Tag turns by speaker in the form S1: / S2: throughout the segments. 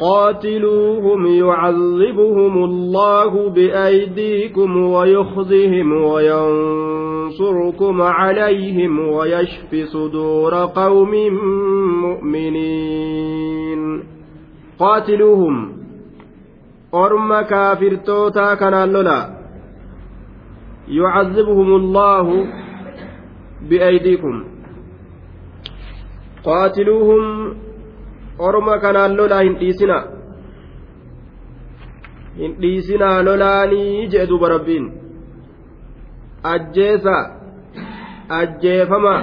S1: قاتلوهم يعذبهم الله بأيديكم ويخزهم وينصركم عليهم ويشف صدور قوم مؤمنين. قاتلوهم. أرم كافر توتا كان لولا يعذبهم الله بأيديكم. قاتلوهم. Orma kanaan lolaa hin dhiisinaa hin dhiisinaa lolaanii jee duba rabbiin ajjeesa ajjeefama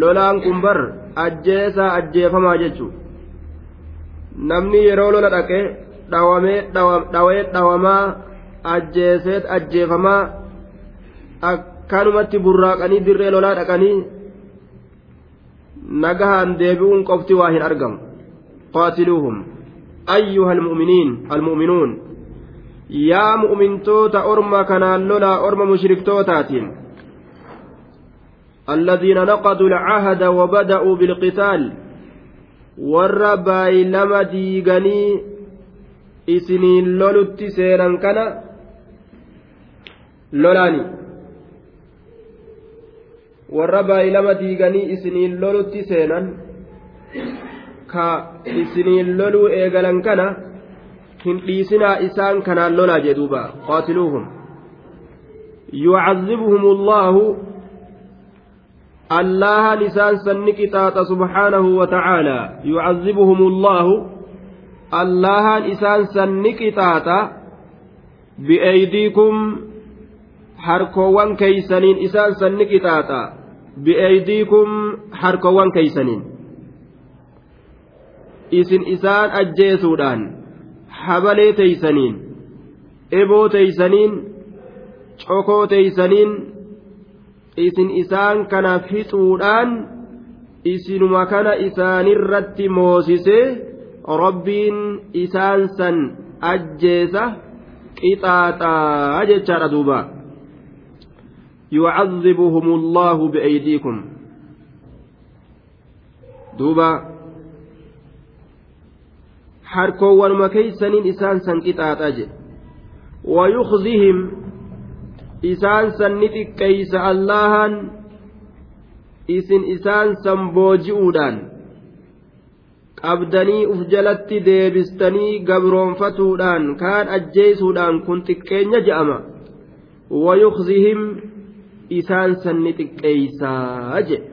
S1: lolaan kun bar ajjeesaa ajjeefamaa jechu namni yeroo lola dhaqe dhawamee dhawee dhawamaa ajjeeseet ajjeefamaa akkanumatti burraaqanii dirree lolaa dhaqanii nagahaan deebi'uun qofti waa hin argamu qaatiluuhum ayyuha almu'miniin almu'minuun yaa mu'mintoota orma kanaan lolaa orma mushriktootatiin الذين نقضوا العهد وبدأوا بالقتال warra baay'ilama diiganii isiniin lolutti seenan kana lolaani warra baay'ilama diiganii isiniin lolutti seenan ka isiniin loluu eegalan kana hin dhiisinaa isaan kanaan lolaa jedhuuba qaatiluuhum yucazzibuhum allaahu allahan isaan sanni qixaaxa subxaanahu wa tacaalaa yucazzibuhum allaahu allahan isaan sanni qixaaxa bi'eydiikum harkoowwan keeysaniin isaan sanni qixaaxa bi'eeydiikum harkowwan keeysaniin isin isaan ajjeesuudhaan habalee teeysaniin eboo teeysaniin cokoo teeysaniin isin isaan kana fixuudhaan isinuma kana isaanirratti moosisee rabbiin isaan san ajjeesa qixaaxaa jechaadha duuba يعذبهم الله بأيديكم دوبا isaan san qixaaxa jedhe wayukzihim isaan san ni xiqqeeysa allahan isin isaan san booji'uudhaan qabdanii uf jalatti deebistanii gabroonfatuudhaan kaan ajjeeysuudhaan kun xiqqeenya je'ama wayukzihim isaan sanni xiqqeeysaa jedhe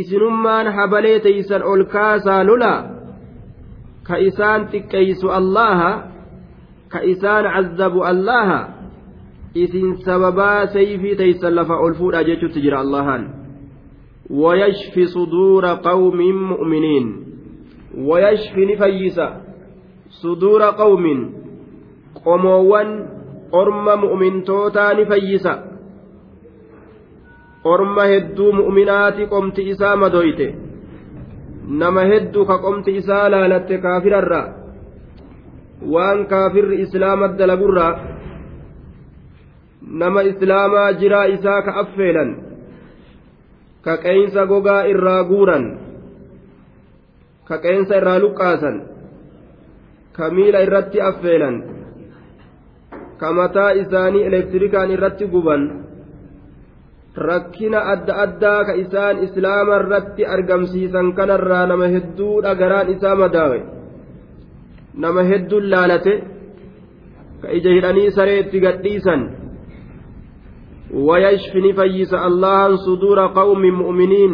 S1: isinummaan habalee teeysan ol kaasaa lolaa ka isaan xiqqeeysu allaha ka isaan cazzabu allaha isin sababaa sayfii teeysan lafa ol fuudha jechuutti jira allahan ويشفي صدور قوم مؤمنين ويشفي نفيس صدور قوم قموا أرم مؤمن توتا نفيس orma hedduu mu'minaati qomti isaa madoyte nama hedduu ka qomti isaa laalatte kaafirarra waan kaafirri islaama dalagurraa nama islaamaa jiraa isaa ka affeelan ka qeensa gogaa irraa guuran ka qeensa irraa luqqaasan ka miila irratti affeelan ka mataa isaanii elektirikaan irratti guban rakkina adda addaa ka isaan islaama irratti argamsiisan kanarraa nama hedduudha garaan isaa madaawe nama hedduun laalate ka ija hidhanii saree itti gadhiisan ويشفي نفيس الله صدور قوم مؤمنين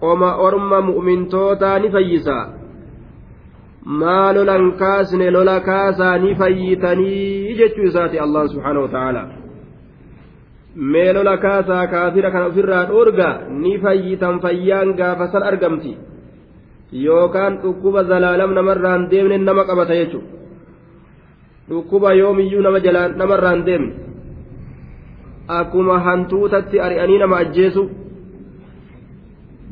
S1: قوم أرم مؤمن توتا نفيسا ما لولا كاسن لولا كاسا نفيتني جتشو الله سبحانه وتعالى meelola kaasaa kaafira kana ofirraa dhoorga ni fayyitan fayyaan gaafa san argamti. Yookaan dhukkuba zalaalam namarraan deemne nama qabata jechuudha. Dhukkuba yoomiyyuu nama jalaan namarraan deemne. Akkuma hantuutatti ari'anii nama ajjeesu.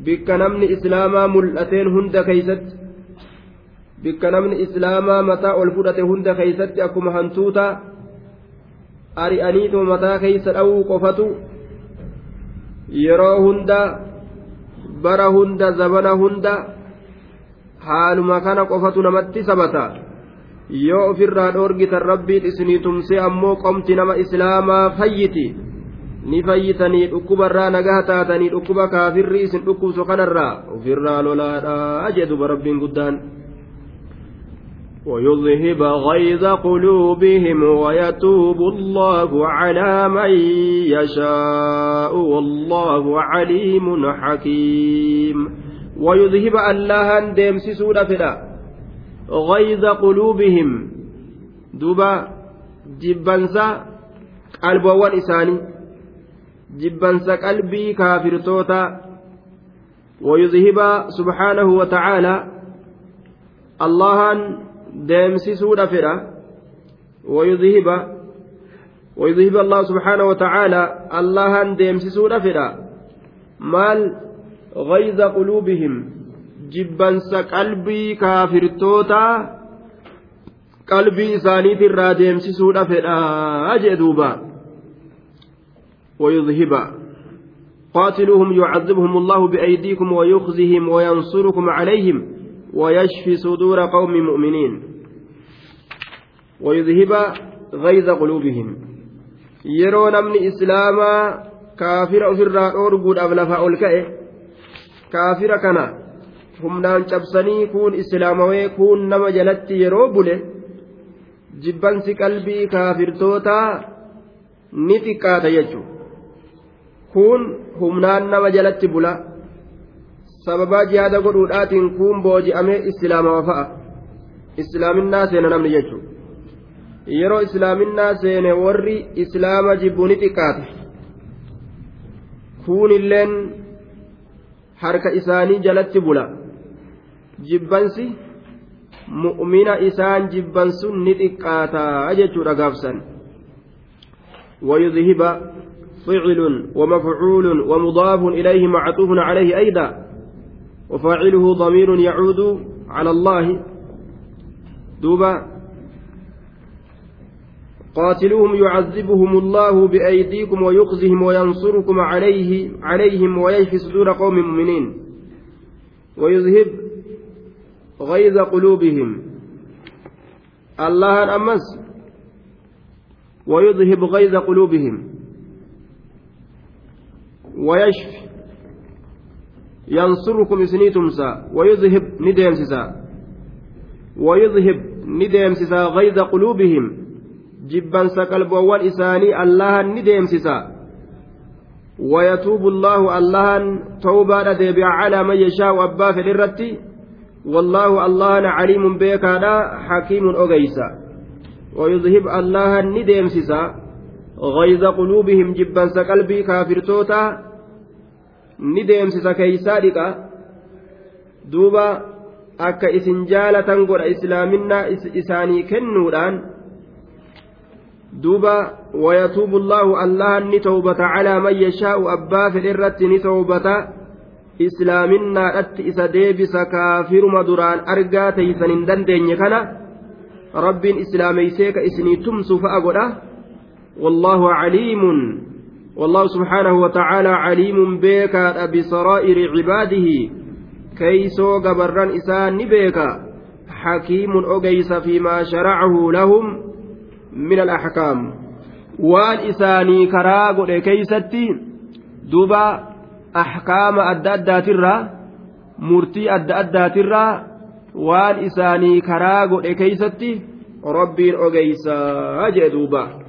S1: Bikka namni islaamaa mul'ateen hunda keeysatti bikka namni islaamaa mataa ol fudhate hunda keeysatti akkuma hantuutaa ari'aniituma mataa keeysa dha'uu qofatu yeroo hunda bara hunda zabana hunda haaluma kana qofatu namatti sabata yoo ofirraa dhoorgitan rabbiin isinii tumsee ammoo qomti nama islaamaa fayyiti ni fayyitanii dhukkubarraa nagaa taatanii dhukkuba kaafirri isin dhukkubsu kanarraa ofirraa lolaadhaa jedhuba rabbiin guddaan. ويذهب غيظ قلوبهم ويتوب الله على من يشاء والله عليم حكيم. ويذهب الله ديمسسود فدا غيظ قلوبهم. دوبا جبنسا قلبوان إساني. جبنسا قلبي كافر توتا. ويذهب سبحانه وتعالى. الله deemsisuudha fedha wayudhiba wayudhiba allah subxaana wa tacaala allahan deemsisuudha fedha maal غيظ قلوبهم jibbansa qalbii kaafirtootaa qalbii isaaniit irraa deemsisuudha fedhaa jee duuba ويذهب قاتلوهم يعذبهم الله بأيديكم ويخزهم وينصركم عليهم ويشفي صدور قوم مؤمنين ويذهب غيظ قلوبهم yeroo namni islaamaa kaafira ofirraa dhoorguudhaaf lafa ol ka'e kaafira kana humnaan cabsanii kuun islaamawee kuun nama jalatti yeroo bule jibbansi qalbii kaafirtootaa ni xiqqaata jechuudha kuun humnaan nama jalatti bula sababaa jihaada godhuudhaatiin kuun booji'amee islaamawa fa'a islaaminaa seena namni jechuudha yeroo islaaminaa seene warri islaama jibbu ni xiqqaate kuun illeen harka isaanii jalatti bula jibbansi mu'mina isaan jibbansun ni xiqqaataa jechuudha gaafsan ويذهب فعل ومفعول ومضاف إليه معطوف عليه أيضا وفاعله ضمير يعود على الله. دوبا. قاتلوهم يعذبهم الله بأيديكم ويخزهم وينصركم عليه عليهم ويشفي صدور قوم مؤمنين. ويذهب غيظ قلوبهم. الله أمس. ويذهب غيظ قلوبهم. ويشفي ينصركم إسني تمسى ويذهب نديم سسا ويذهب نديم سسا غيظ قلوبهم. جبا سقلبوان إساني الله نديم سسا ويتوب الله الله توبة ديبع على من يشاء أبا في والله الله عليم بك حكيم أغيسا. ويذهب الله نديم سسا غيظ قلوبهم. جبا سقلبي كافر توتا. Ni deemsisa keeysaa dhiqa duuba akka isin jaalatan godha islaaminaa isaanii kennuudhaan duuba wayatuubu allaahu allahan ni tawbata calaa man yashaa'u abbaa fedhe irratti ni tawbata islaaminaadhatti isa deebisa kaafiruma duraan argaa teeysan hin dandeenye kana rabbiin islaameysee ka isinii tumsu fa'a godha wallaahu caliimun والله سبحانه وتعالى عليم بيكا بسرائر عباده. كيسو قبران إسان نبيكا حكيم أجيس فيما شرعه لهم من الأحكام. وان إساني كراغ كيستي دوبا أحكام أدى أدى أداترا وان إساني كراغ كيستي ربين أجيسا أجي دوبا.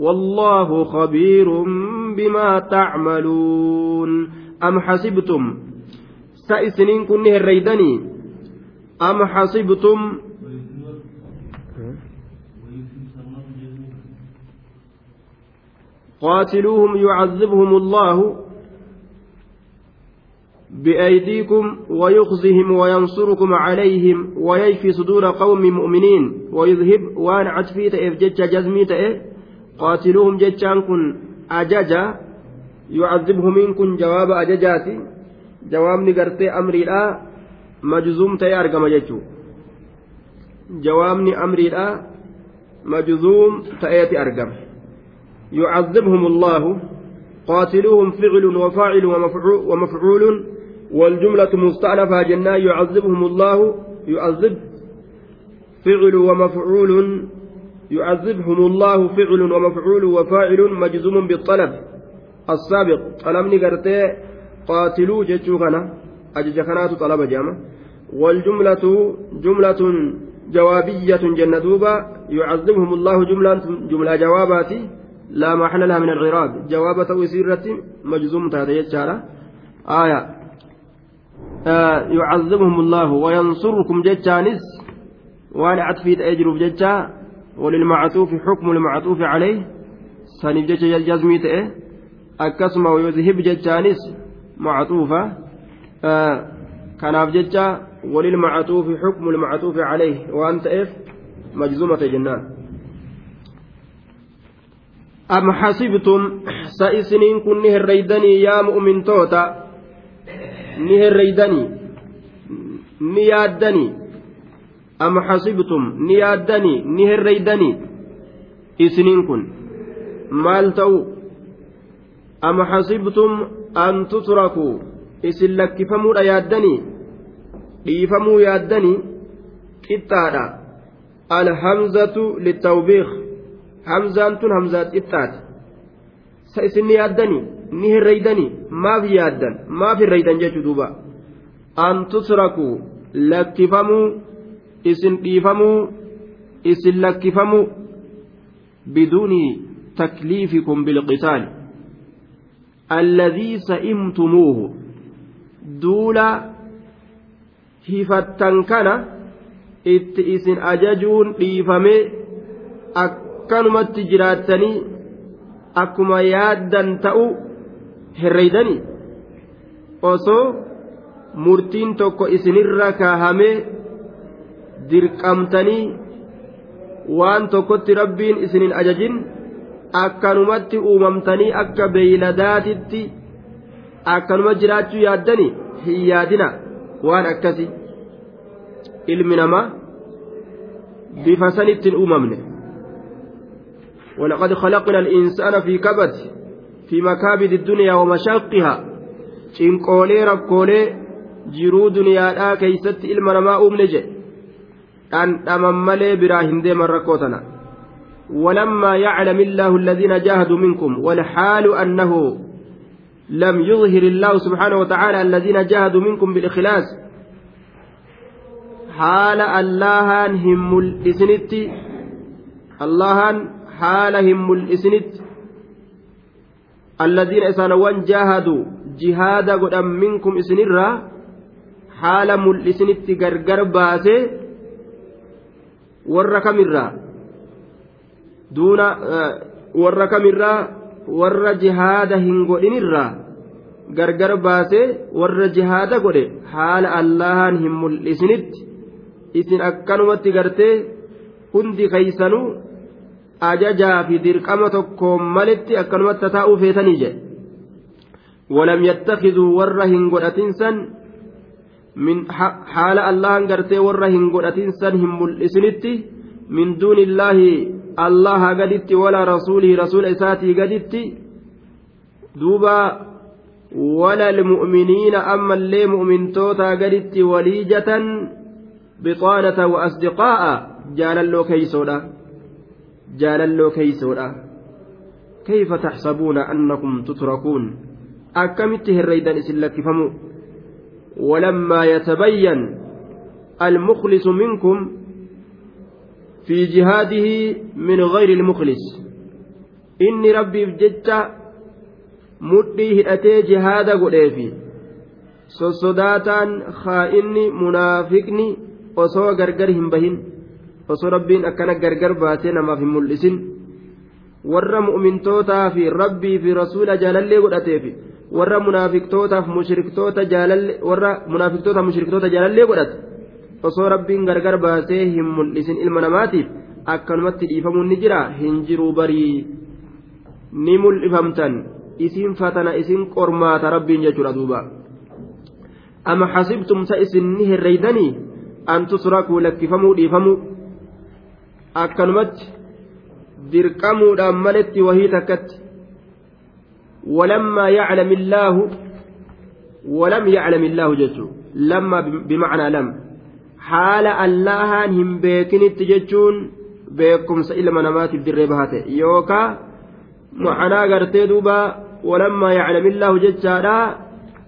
S1: والله خبير بما تعملون. أم حسبتم؟ سائسنين كن الريدني أم حسبتم؟ قاتلوهم يعذبهم الله بأيديكم ويخزهم وينصركم عليهم ويشفي صدور قوم مؤمنين. ويذهب وان عتفي تئف جتش جزمي تئه قاتلوهم جتشان كن أججا يعذبهم منكم جواب أججاتي jawaabni gartee amriidha majzuum ta'ee argama jechuudha jawaabni amriidha majzuum ta'eeti argama yucazibhum allahu قاتلوهم فعل وفاعل ومفعول والجملة مستأنفة جنة يعذبهم الله يعذب فعل ومفعول يعذبهم الله فعل ومفعول وفاعل مجزوم بالطلب. السابق ألم نقرتي قاتلوا جتشو كان أجج كنات طلب جامع والجملة جملة جوابية جنة يعذبهم الله جملة جملة جواباتي. لا محل لها من العراق جواب توسيرة مجزوم تهدي آية. آه يعذبهم الله. وينصركم جتشانس وأنا عطفي تأجروا بجتشا وللمعطوف حكم المعطوف عليه. سنف جتشا جزمي تأه. أكسم ويذهب جتشانس معطوفة. آه كناف جتشا وللمعطوف حكم المعطوف عليه. وأنت إف مجزومة جنان. أم حسبتم سائسنين كن نهريدني يا مؤمن توتا. نهريدني نيادني أم حسبتم نيادني نهريدني إسنين كن مال تو أم حسبتم an tutrakuu isin lakkifamuudha yaaddanii dhiifamuu yaaddanii qixxaadha alhamzatu littawbiiq hamzaan tun hamzaa qixxaati sa isin ni yaaddanii ni herreeydanii maaf yaaddan maaf herreeydan jechuu duuba an tutrakuu lakkifamuu isin dhiifamuu isin lakkifamuu biduuni takliifikum bilqitaali alladhii sa'imtumuuhu duula hifattan kana itti isin ajajuun dhiifamee akkanumatti jiraattanii akkuma yaaddan ta'u herreeydanii osoo murtiin tokko isinirra kaahamee dirqamtanii waan tokkotti rabbiin isinin ajajin akkanumatti uumamtanii akka beeyladaatitti akkanuma jiraachuu yaaddani hin yaadina waan akkasi ilmi namaa bifa sanittiin uumamne ولقد خلقنا الإنسان في كبد في مكابد الدنيا ومشاقها cinqoolee rakkoolee jiruu duniyaadhaa keeysatti ilma namaa uumne jedhe dhandhaman malee biraa hin deeman rakkoo tana ولما يعلم الله الذين جاهدوا منكم والحال أنه لم يظهر الله سبحانه وتعالى الذين جاهدوا منكم بالإخلاص حال الله هم الإسنت الله حال هم الإسنت. الذين إسانوان جاهدوا جهاد قدام منكم إسنرا حال ملئسنت غرغر باسي ورا كمرا duuna warra kamirraa warra jihaada hin godhinirraa gargar baasee warra jihaada godhe haala allahan hin mul'isinitti isin akkanumatti gartee hundi keeysanuu ajajaa fi dirqama tokkoon malitti akkanumatti taa'uu feetanii jedhe ولم يتخذوا ورهن من حال الله غرتي ورهن قدتنسا هم الاسنتي من دون الله allaha gaditti wala rasuulihi rasuula isaatii gaditti duuba wala almu'miniina ammallee mu'mintootaa gaditti waliijatan bixaanata wa asdiqaa'a jaalalloo keeysoodha jaalalloo keeysoodha كيف تحسبون أنكم تتركون أكمت هريدا إسن لكفموا ولما يتبين المخلص منكم في جهاده من غير المخلص إني ربي بجدت مدي هدأتي جهاد قديفي sossodaataan haa'inni munaafiqni osoo gargar hin bahin osoo rabbiin akkana gargar baasee namaaf hin mul'isin warra mu'mintootaa fi rabbii fi rasuula jaalallee godhateef warra munaafiqtootaaf mushriktoota jaalalle warra munaafiqtootaaf mushriktoota jaalallee godhate osoo rabbiin gargar baasee hin mul'isin ilma namaatiif akkanumatti dhiifamuun ni jira. Hin jiru barii. Ni mul'ifamtan. Isin fatana isin qormaata rabbiin jechuudha duuba. Ama xasibtum ta isin ni herreeydanii an tusrakuu lakkifamuu dhiifamuu? Akkanumatti dirqamuudhaan maletti wahii takkatti ولما يعلم الله ولم يعلم الله جتو لما بمعنى لم. حال الله هم بيكن التججون بيكم سئل منامات الدري بهاته. يوكا معنى قرتي دوبا ولما يعلم الله جتشارا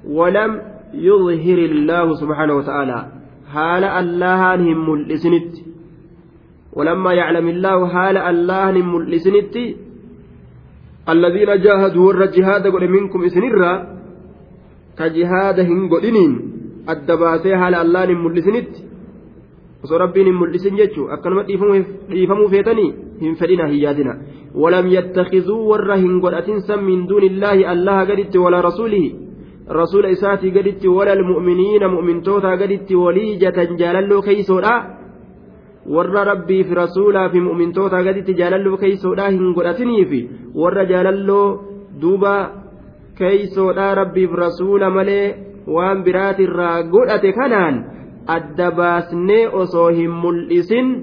S1: ولم يظهر الله سبحانه وتعالى. حال الله هم ملسنت ولما يعلم الله حال الله هم ملسنت الذين جاهدوا ور جهاد قل منكم اسنرا كجهاد هن قلنين الدباسي حال الله هم ملسنت hin mul'isin jechuun akkanuma dhiifamuu feetanii hin fedhina hin yaadina walam yattakizuu warra hin godhatin san min duunillaahi allaha gaditti walaa rasuulihi rasuula isaatii gaditti wala almu'miniina mu'mintootaa gaditti waliijatan jaalalloo keeysoodha warra rabbiif rasuulaa fi mu'mintootaa gaditti jaalalloo keeysoodha hin godhatiniifi warra jaalalloo duuba keeysoodha rabbiif rasuula malee waan biraatirraa godhate kanaan adda baasnee osoo hin mul'isin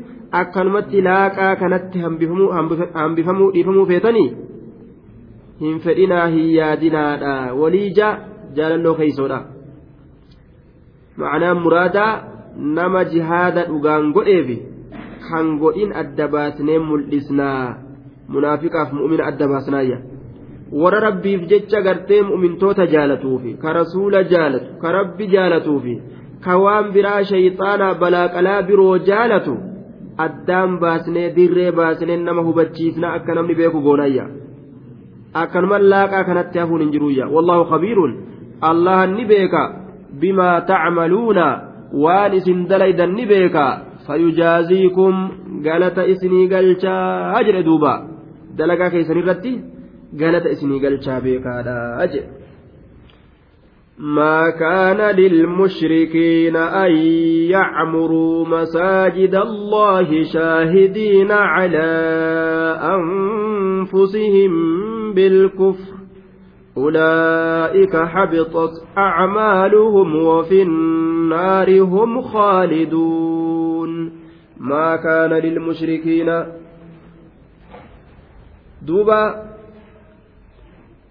S1: akkanumatti laaqaa kanatti hambifamuu dhiifamuu feetanii? Hin fedhinaa hin yaadinaadha. Waliija jaalalloo keeysoodha ma'anaan muraadaa nama jihaada dhugaan godheefi kan godhin adda baasnee mul'isnaa munaafiqaaf mu'mina adda baasnaayya warra rabbiif jecha gartee mu'mintoota jaalatuufi ka rasuula jaalatu ka rabbi jaalatuufi ka waan biraa shayxaanaa balaaqalaa biroo jaalatu addaan baasnee dirree baasnee nama hubachiisna akka namni beeku goonayya akkanuma laaqaa kanatti hafuun hin jiruyya wallahu khabiirun allah ni beeka bimaa tacmaluuna waan isin dalaydan ni beeka fayujaaziikum galata isinii galchaa jedhe duuba dalagaa keessan irratti galata isinii galchaa beekaadha jedhe
S2: ما كان للمشركين أن يعمروا مساجد الله شاهدين على أنفسهم بالكفر أولئك حبطت أعمالهم وفي النار هم خالدون
S1: ما كان للمشركين. دوبا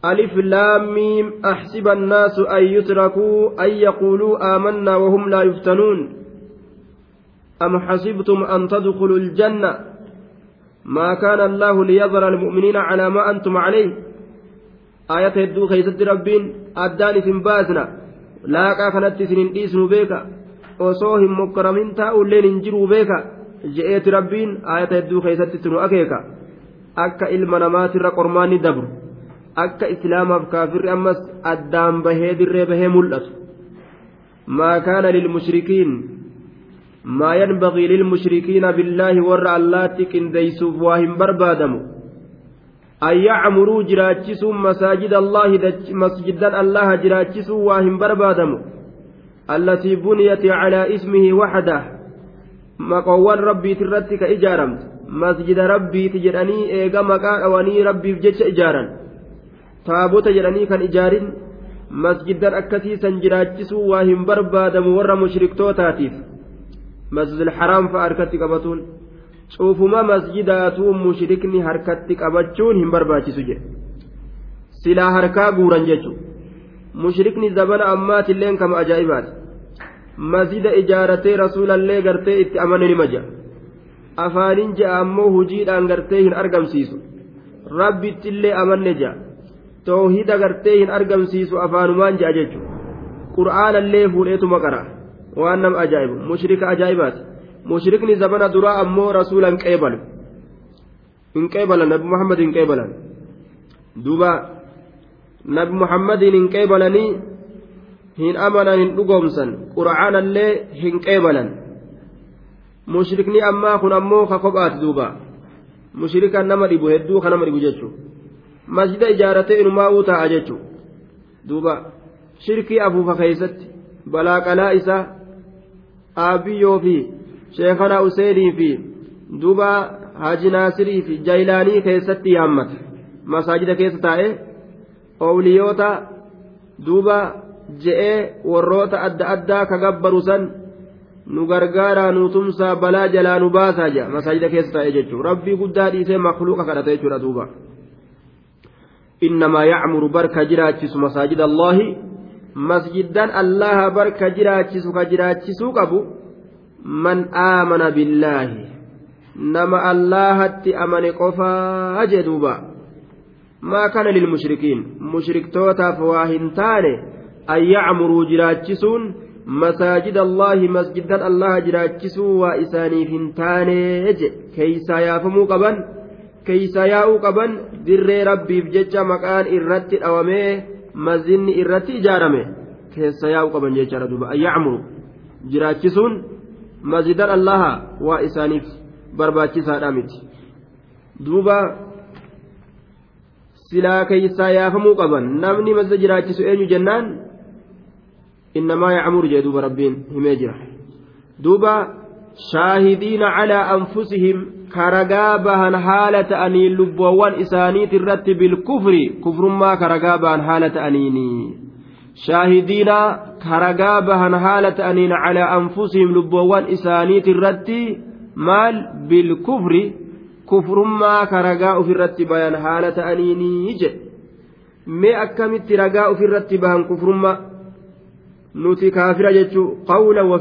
S1: ألف لام ميم أحسب الناس أن يتركوا أن يقولوا آمنا وهم لا يفتنون. أم حسبتم أن تدخلوا الجنة؟ ما كان الله ليظهر المؤمنين على ما أنتم عليه. آية هدو خيست ربين أدان في باسنا لاقا كانت سنين ديسنو بيكا. وصوهم مكرمين تاؤلين إنجروا بيكا. جئت ربين آية هدو خيست سنو أكيكا أكا إلمنامات الرقرمان دبر akka islaamaaf kaafirri ammas addaan bahee dirree bahee mul'atu maa kaana lilmushrikiin maa yanbagii lilmushrikiina billaahi warra allaatti qindeeysuuf waa hin barbaadamu an yacmuruu jiraachisuun masaajida allaahi masjidan allaha jiraachisuun waa hin barbaadamu allatii buniyati calaa ismihi waxdah maqoowwan rabbiiti irratti ka ijaaramte masjida rabbiiti jedhanii eega maqaa dhawanii rabbiif jecha ijaaran. Taabota jedhanii kan ijaarin. Masjidan akkasiisan jiraachisuu waa hin barbaadamu warra mushriktootaatiif. Masjidul haraam fa'a harkatti qabatuun. Cuufuma masjidaatuu mushrikni harkatti qabachuun hin barbaachisu jedhe. Silaa harkaa guuran jechuudha mushrikni zabana ammaatilleen kama ajaa'ibaati masjida ijaaratee rasuulallee gartee itti amane nima ja'a afaanin ja'a ammoo hujiidhaan gartee hin argamsiisu rabbittillee amanne ja'a. toohida gartee hin argamsiisu afaanumaan ja'a jechuudha qur'aanallee fuudheetuma qara waan nama ajaa'ibu mushrika ajaa'ibaati mushrikni zabana duraa ammoo rasuula hin qeebalu hin qeebalan nabi muhammad hin qeebalan duuba nabi muhammadiin hin qeebalanii hin amanan hin dhugoomsan qur'aanallee hin qeebalan mushrikni ammaa kun ammoo ka kophaati duuba mushrikan nama dhibu hedduu ka nama dhibu jechuudha. masjida ijaaratee inumaa'uu ta'a jechuudha duuba shirkii afuufa keeysatti balaa qalaa aabiyyoo fi sheekana useenii fi duuba haji naasirii fi jaayilaanii keessatti yaammata masaajida keessa taa'ee owliyoota duuba je'ee warroota adda addaa kagabbaru san nu gargaaraa nu tumsaa balaa jalaa nu baasaa jira masaajida keessa taa'ee jechuun rabbii guddaa dhiisee makluuqa kadhate jechuudha duuba. Innamaa yacmuru barka jiraachisu masaajida allahi masjiddan allaha barka jiraachisu ka jiraachisuu qabu man aamana billaahi. Nama allahatti amane qofaa jee duuba. Maa kana lilmushrikiin mushriktootaaf waa hin taane. an yacmuruu jiraachisuun masaajida allaahi masjidan allaha jiraachisuu waa isaaniif hin taanee je keeysaa yaafamuu qaban keeysaa yaa'uu qaban dirree rabbiif jecha maqaan irratti dhawamee mazinni irratti ijaarame keessa yaa'uu qaban jechaadha duba an yacmuru jiraachisuun masjidan allaha waa isaaniif barbaachisaadha miti. Duuba silaa keeysaa yaafamuu qaban namni masjida jiraachisu eenyu jennaan? Innamaa yacmuru jee duuba rabbiin himee jira duuba shaahidiina calaa anfusihim karagaa bahan haala ta'anii lubboowwan isaaniit irratti bilkufri kufrummaa karagaa bahan haala ta'aniini shaahidiina karagaa bahan haala ta'aniin calaa anfusihim lubboowwan isaaniit irratti maal bilkufri kufrummaa karagaa ofirratti bayan haala ta'aniini jedhe mee akkamitti ragaa ofirratti bahan kufrummaa nuti kaafira jechuu qawla wa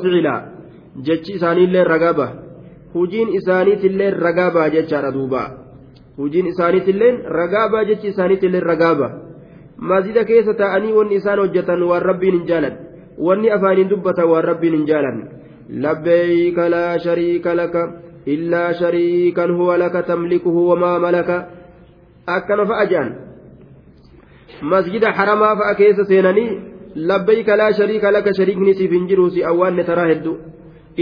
S1: jechi isaaniillee ragaba hujiin isaaniitillee ragaba jechaadha duuba. Hujiin isaaniitillee ragaba jechi isaaniitillee ragaba mazida keessa taa'anii wanni isaan hojjetan waan rabbiin hin jaaladhe wanni afaaniin dubbatan waan rabbiin hin jaalan. Labbeeyka laa shariika laka illaa shariikan huwa laka هو لك تملكه akkana faa أكن masjida haramaa faa keessa seenanii labbeeyka laa shariika laka shariikni siif hin jiru si awwaanne taraa hedduu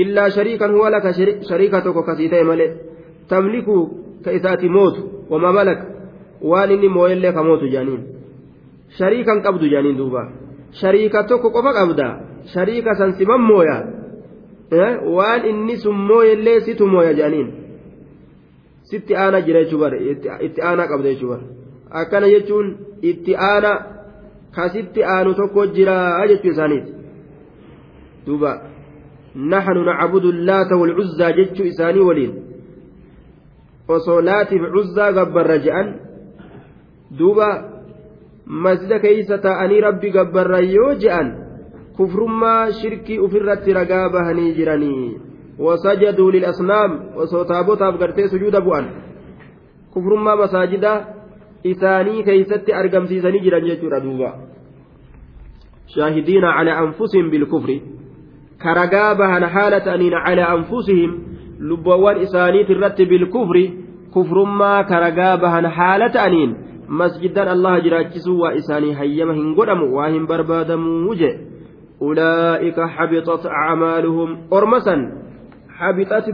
S1: illaa shariikan huwa laka shariika tokko kasii ta'e malee tamlikuu ka isaati mootu wama malak waan inni mooyellee ka mootu jaaniin shariikan qabdu jaaniin duuba shariika tokko qofa qabda shariika san siman mooya waan inni sun mooyellee situ mooya jaaniin sitti aana jira jechuu bare itti aanaa qabda jechuu bare akkana jechuun itti aana kasitti aanu tokko jira jechuu isaaniiti. Duuba. نحن نعبد اللات والعزى جتشو إساني ولين وصولات بعزى قبر رجعا دوبا مسجد كيسة أني ربي قبر يوجئا كفرما شركي أفرت رقابة هنيجرني وسجدوا للأصنام وصوتابوت أفقرتي سجود أبوان كفرما مساجد إساني كيست أرقم سيساني جران جتشو دوبا شاهدين على أنفسهم بالكفر كرقا بهن حالة أنين على أنفسهم لبوان إسانيت الرت بالكفر كفر ما كرقا بهن حالة أنين مسجدا الله جراجسوا وإساني هيمهن قدم واهم بربادم وجه أولئك حبطت أعمالهم أرمسا حبطت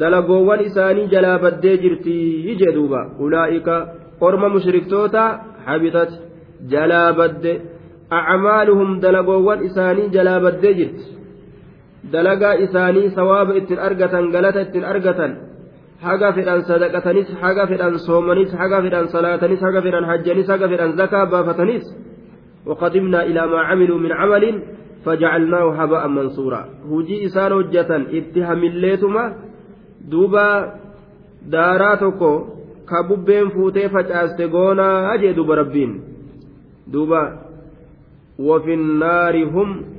S1: بديجرت أعمالهم دلقوان إساني جلا بديجرت يجدوبا أولئك أرم مشركتوتا حبطت جلا بديجرت acmaaluhum dalagoowwan isaanii jalaa baddee jirti dalagaa isaanii sawaaba ittiin argatan galata ittiin argatan haga fedhan sadaqatanis haga fedhan soomanis haga fedhan salaatanis haga fedhan hajjanis haga fedhan zakaa baafatanis وقدمنا إلى ما عملوا من عمل فجعلناه هباء منصورا هجي إسان هجة اتهم الليتما دوبا داراتكو كببين فوتي فجأست قونا أجي دوبا ربين دوبا وفي النار هم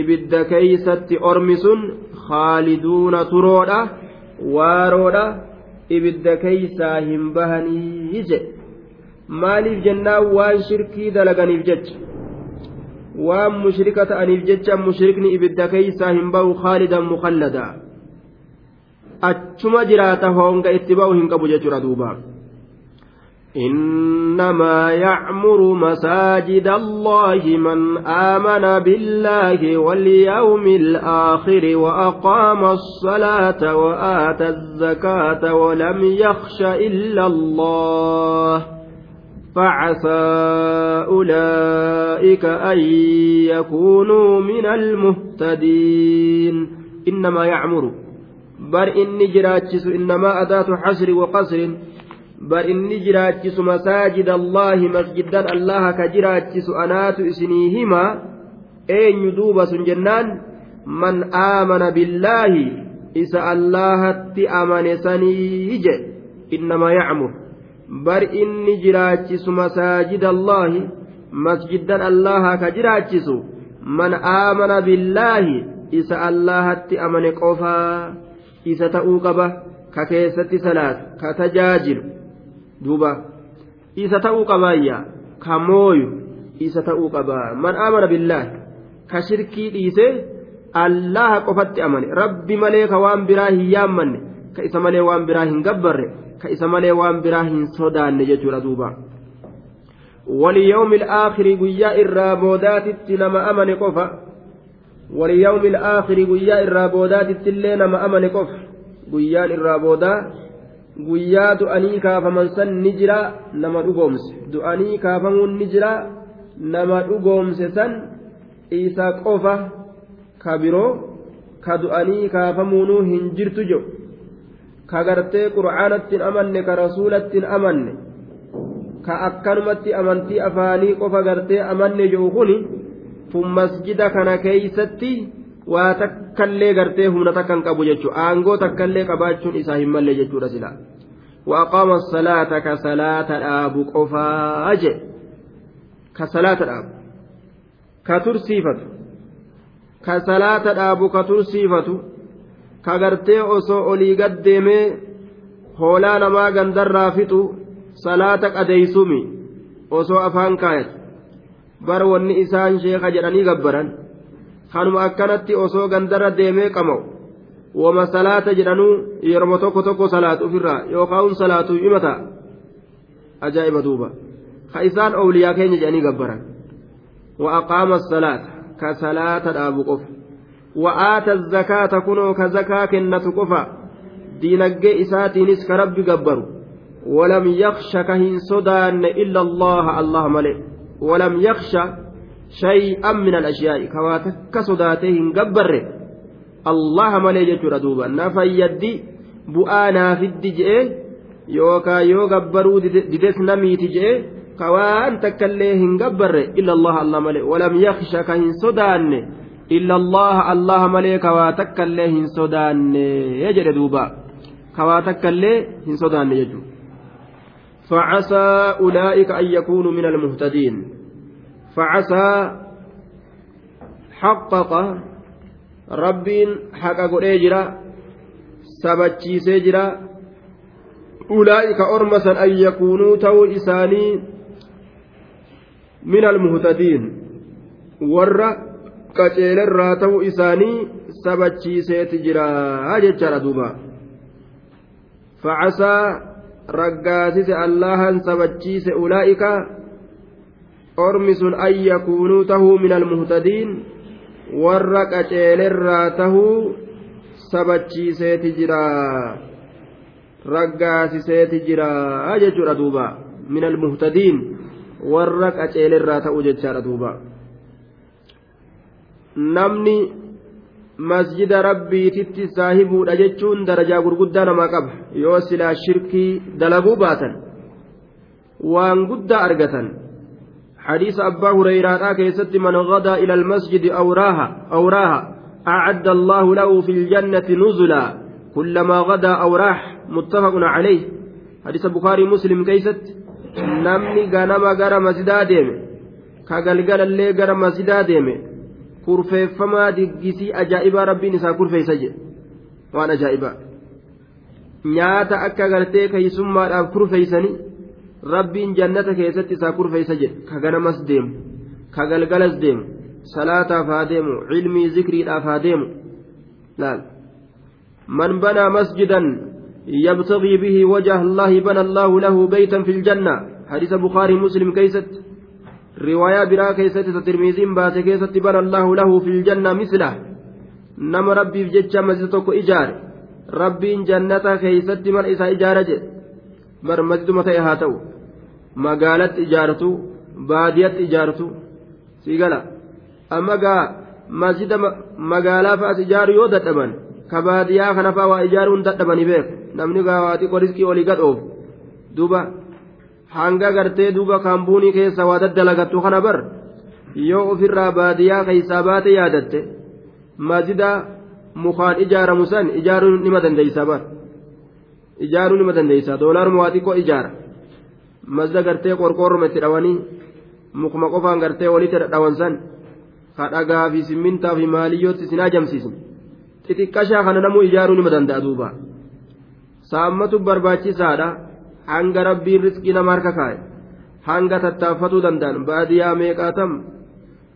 S1: ibidda keeysatti ormi sun khaaliduuna turoodha waaroodha ibidda keeysaa hin bahanii je maaliif jennaan waan shirkii dalaganiif jecha waan mushrika ta'aniif jecha mushrikni ibidda keeysaa hin bahu khaalidan mukallada achuma jiraata honga itti bahu hin qabu jechuudha duubaa إنما يعمر مساجد الله من آمن بالله واليوم الآخر وأقام الصلاة وآتى الزكاة ولم يخش إلا الله فعسى أولئك أن يكونوا من المهتدين إنما يعمر بر إني جراتشس إنما أداة حشر وقصر بر إني جراتشس مساجد الله مسجدا الله كجراتشس أنات إسنيهما أين يدوب سنجنان من آمن بالله إسا الله أمن سنيج إنما يعمر inni jiraachisu masaajida allaahi masjiddan allaha ka jiraachisu man aamana billaahi isa allahatti amane qofaa. Isa ta'uu qaba ka keessatti salaatu ka tajaajilu. Duuba. Isa ta'uu qabaayya ka mooyu isa ta'uu qaba man aamana billaahi ka shirkii dhiise allaha qofatti amane. Rabbi malee ka waan biraa hin yaammanne ka isa malee waan biraa hin gabbarre ka isa malee waan biraa hin sodaanne jechuudha duuba. Waliyawmi alaakhiri guyyaa irraa boodaatitti nama amane qofa waliyawmi alaakhiri guyyaa irraa boodaatitti illee nama amane qofa guyyaan irraa boodaa guyyaa du'anii kaafaman san ni jira nama dhugoomse du'anii kaafamuun ni jira nama dhugoomse san isa qofa ka biroo ka du'anii kaafamuunuu hin jirtu jedhu ka gartee qur'aanatti amanne ka rasuulatti amanne ka akkanumatti amantii afaanii qofa gartee amanne jiru kuni tun masjida kana keeysatti waa takkallee gartee humna takkan qabu jechuudha aangoo takkallee qabaachuun isaa hin malle jechuudha sila. Waaqama salaata ka salaata dhaabu qofaa je ka salaata dhaabu. Ka tursiifatu. Ka salaata dhaabu ka tursiifatu. kagartee osoo olii gaddeemee hoolaa namaa gandarraa fixu salaata qadeeysumi osoo afaan kaayatu bar wanni isaan sheeka jedhanii gabbaran kanuma akkanatti osoo gandarra deemee qama'u wama salaata jedhanuu yeroo tokko tokko salaatu ofirraa yookaan salaatu himata ajaa'iba duuba ka isaan owliyaa keenya jedhanii gabbaran wa aqaama salaata ka salaata dhaabu qofa wa'aata zakaata kunoo ka zakaa kennatu qofa diinaggee isaatiinis ka rabbi gabbaru walam yaksha ka hin sodaanne illa allaha allah walam yaksha shay'an min alashiyaa'i ka waa takka sodaatee hin gabbarre allaha malee jechuudha duuba na fayyaddi bu'aa naafiddi je'e yookaan yoo gabbaruu dides namiiti je'e ka waan takkaillee hin gabbarre illa allaha allah malee walam yaksha ka hin sodaanne illa allaha allaha malee kawaa takkaillee فعسى أولئك أن يكونوا من المهتدين. فعسى حقق رب حقق إجرا سبتشي سجرا أولئك أرمسا أن يكونوا تو إساني من المهتدين. ور qaceelarraa ta'uu isaanii sabachiiseeti jira jechaadha duuba facasaa raggaasise allahan sabachiise ulaa'ika ormi sun an yakuunuu tahuu min almuhtadiin warra qaceelerraa tahuu sabachiiseeti jira raggaasiseeti jira jechuudha duuba min almuhtadiin warra qaceelerraa ta'uu jechaadha duuba namni masjida rabbiititti saahibuudha jechuun darajaa gurguddaa namaa qaba. Yoo silaa shirkii dalaguu baatan waan guddaa argatan حديث أبا هريرة كيست من غدا إلى المسجد أوراها أوراها أعد الله له في الجنة نزلا كلما غدا أوراح متفق عليه حديث البخاري مسلم كيست نمني غنم غرم ديم كغلغل اللي غرم ديم kurfeeffamaa diggisii ajaa'ibaa rabbiin isaa kurfeessa jedhe. Waan ajaa'ibaa nyaata akka gartee kaysummaadhaaf kurfeeysanii rabbiin jannata keessatti isaa kurfeessa jedhe. Kaganamas deemu kagalgalas deemu salaataaf haa deemu cilmii zikriidhaaf haa deemu. Laal. Man banaa masjidan yabtagii bihi wajah allahi bana allaahu lahu beytan fi ljanna hadiisa bukaarii muslim keessatti riwaayaa biraa keessatti isa tirmiiziin baase keessatti bana allahu lahu fil janna misla nama rabbiif jecha masjida tokko ijaare rabbiin jannata keeysatti mana isaa ijaara jedhe bar masjiduma ta'e haa ta'u magaalatti ijaaratu baadiyatti ijaaratu sii gala amma gaa masjida magaalaa fa'as ijaaru yoo dadhaban ka baadiyaa kana fa'aa waa ijaaruun dadhabanii beeku namni gaa waa xiqqoo riskii olii gadhoofu duuba hanga gartee duuba kaambuunii keessa waa daddalagattu kana bar yoo ofirraa baadiyaa keessaa baate yaadatte masjida mukaan ijaaramu san ijaaruu nima dandeeysa bar. Ijaaruu nima dandeeysa doolaaruma waa xiqqoo ijaara. Masjida gartee qorqoorroma itti dhawanii mukuma qofaan gartee walitti dhadhawan san ka dhagaa fi simmintaa fi maaliyyootti isin ajamsiisne xixiqqashaa kana namuu ijaaruu nima danda'a duuba. Saammatu barbaachisaadha hanga rabbiin riskii nama harka kaa'e hanga tattaaffatuu danda'an baadiyyaa meeqaatam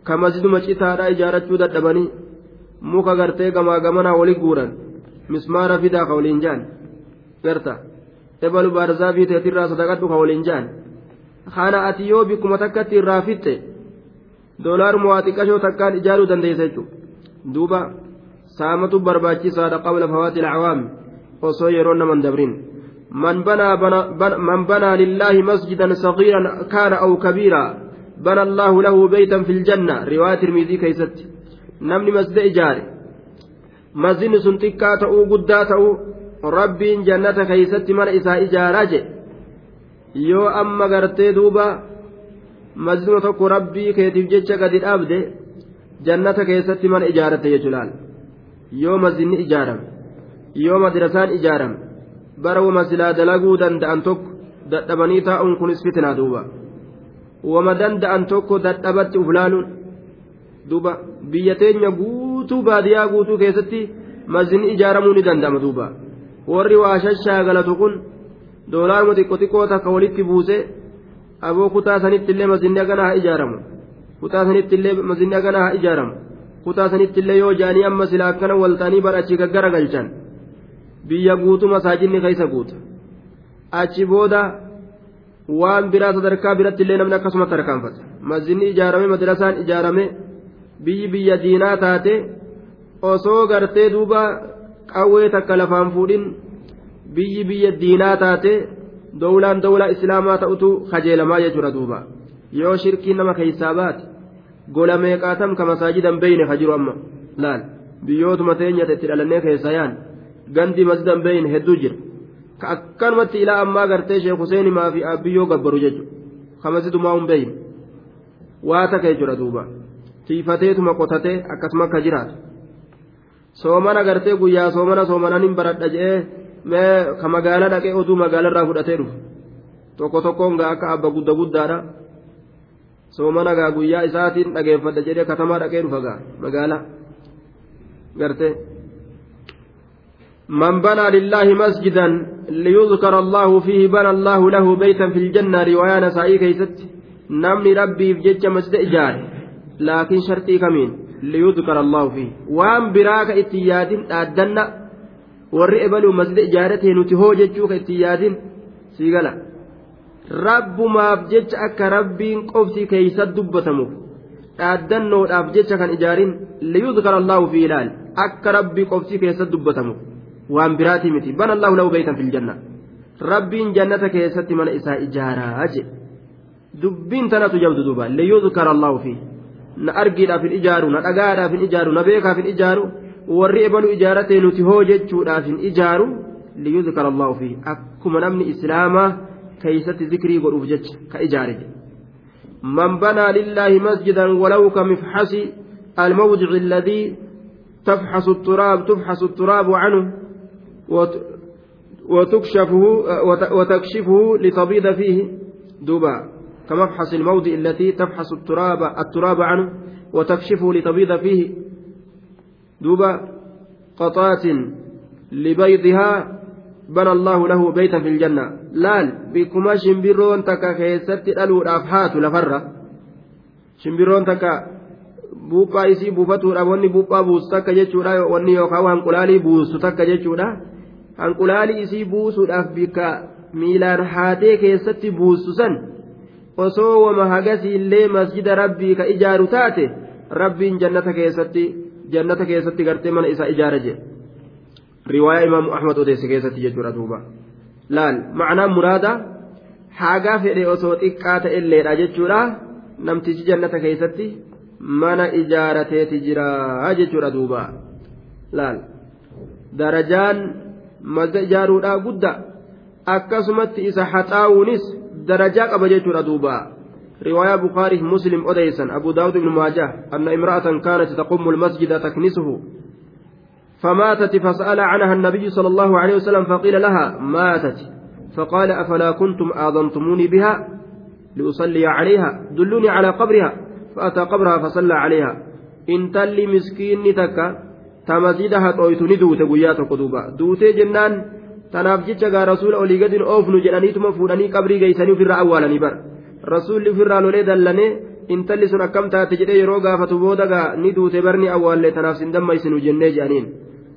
S1: ka masjiduma citaadha ijaarachuu dadhabanii muka gartee gamaa gamanaa wali guuran mismaara fidaa ka waliin jaan garta ebalu baarsaa fi teetirraa sadaqadhu ka waliin jaan kana ati yoo bikkuma takkatti irraa fixxe doolaaruma waa xiqqashoo takkaan ijaaruu dandeessa jechuudha duuba saamatu barbaachisaadha qabla fawaati alcawaami osoo yeroo naman dabrin man banaa lillaahi masjidan sagiiran kaana aw kabiira bana allaahu lahu beytan fi ljanna riwaaya tirmidii keeysatti namni masjida ijaare masjidni sun xiqqaa ta'uu guddaa ta'uu rabbiin jannata keeysatti mana isaa ijaaraa jedhe yoo amma gartee duuba masjiduma tokko rabbii keetiif jecha gadi dhaabde jannata keessatti mana ijaaratte jechuudhaan yoo masjidni ijaarame yoo madrasaan ijaarame bara wama silaa dalaguu danda'an tokko dadhabanii taa'uun kunis fitinaa duuba wama danda'an tokko dadhabatti uflaaluun duuba biyya teenya guutuu baadiyyaa guutuu keessatti masjidni ijaaramuu ni danda'ama duuba warri waa shashaagalatu kun doolaaruma xiqqoo xiqqoo takka walitti buusee aboo kutaa sanitti illee masjidni agana haa ijaaramu kutaa sanitti illee masjidni agana haa ijaaramu kutaa sanitti illee yoo jaanii amma sila akkana waltanii bara achi gaggara galchan biyya guutuu masaajinni keessa guuta achi booda waan biraa sadarkaa biratti illee namni akkasumatti harkaanfata masjidni ijaarame madrasaan ijaarame biyyi biyya diinaa taate osoo gartee duuba qawwee takka lafaan fuudhin biyyi biyya diinaa taate dowlaan dowlaa islaamaa ta'utu kajeelamaa jechuudha duuba. Yoo shirkiin nama keessaa baate gola meeqaatam ka masaajidan beeyne ka jiru amma? Laal. Biyyootuma teenyata itti dhalannee keessa yaan gandi masjidan beeyne hedduu jira ka akkanumatti ilaa ammaa gartee sheek huseenimaa fi biyyoo gabbaru jechuudha ka masjidumaa hin beeyne waa takka jechuudha duuba tiifateetuma qotatee akkasuma akka jiraatu soomana gartee guyyaa soomana soomanaan hin baradha je'ee mee ka magaalaa dhaqee oduu magaalarraa fudhatee dhufu tokko tokkoon gaa akka abba gudda guddaadha soomana gaa guyyaa isaatiin dhageeffadha jedhee katamaa dhaqee dhufa gaa magaalaa gartee من بنى لله مسجدا ليذكر الله فيه بنى الله له بيتا في الجنة رواية نسائي كيست نمني ربي في جج مسجد إجار لكن شرطي كمين ليذكر الله فيه وان براك اتياد أدنا warri ebaluu masjida ijaaratee nuti hoo jechuu ka itti yaadin sii gala rabbumaaf jecha akka rabbiin qofsi keeysa dubbatamuuf dhaaddannoodhaaf jecha kan ijaarin liyudkara allaahu fi ilaal akka rabbii qofsi keessa dubbatamuuf waan biraatii miti bana allaahu lahu beeytan fil janna rabbiin jannata keessatti mana isaa ijaaraa jedhe dubbiin tanatu jabdu duuba liyudkara allaahu fi na argiidhaaf hin ijaaru na dhagaadhaaf hin ijaaru na beekaaf hin ijaaru warri ebalu ijaaratee nuti hoo jechuudhaaf hin ijaaru liyudkara allahu fi akkuma namni islaamaa keeysatti zikrii godhuuf jecha ka ijaare man banaa lillaahi masjidan walaw kamifxasi الموضع الذي تفحص التراب تفحص التراب عنه وتكشفه وتكشفه لتبيض فيه دبا كمفحص الموضع التي تفحص التراب التراب عنه وتكشفه لتبيض فيه دوبا قطات لبيضها بنى الله له بيتا في الجنة. لال بكما شمبرون تكا كيست ألو الأفحات لفرة. شمبرون تكا buuphaa isii buufatuudha wanni buuphaa buusu takka jechuudha wanni yookaan hanqulaalii buustu takka jechuudha hanqulaalii isii buusuudhaaf bikka miilaan haatee keessatti buustu san osoo wama hagasiillee masjida rabbii ka ijaaru taate rabbiin jannata keessatti jannata keessatti gartee mana isaa ijaara jedhe riwaayaa imaamu ahmad odeesse keessatti jechuudha duuba. Laal macnaan muraada hagaa fedhe osoo xiqqaa ta'elleedha jechuudha. Namtichi jannata keessatti mana ijaarateeti jira jechuudha duuba. Laal darajaan mazda ijaaruudhaa guddaa akkasumatti isa haxaa'uunis darajaa qaba jechuudha duuba. رواية بخاري مسلم أديسا أبو داود بن ماجه أن امرأة كانت تقوم المسجد تكنسه فماتت فسأل عنها النبي صلى الله عليه وسلم فقيل لها ماتت فقال أفلا كنتم آذنتموني بها لأصلي عليها دلوني على قبرها فأتى قبرها فصلى عليها إن تلي مسكين تكا تمزيدها طويتني دوت قيات قدوبا دوتي جنان tanaaf jecha gaa rasuula olii gadin oofnu jedhaniituma fuudhanii qabrii geeysanii ofirra awwaalanii bara rasuulli ofirraa lolee dallanee intalli sun akkam taate jedhee yeroo gaafatu booda gaa ni duute barni awwaallee tanaaf sin dammaysinu jennee jedhaniin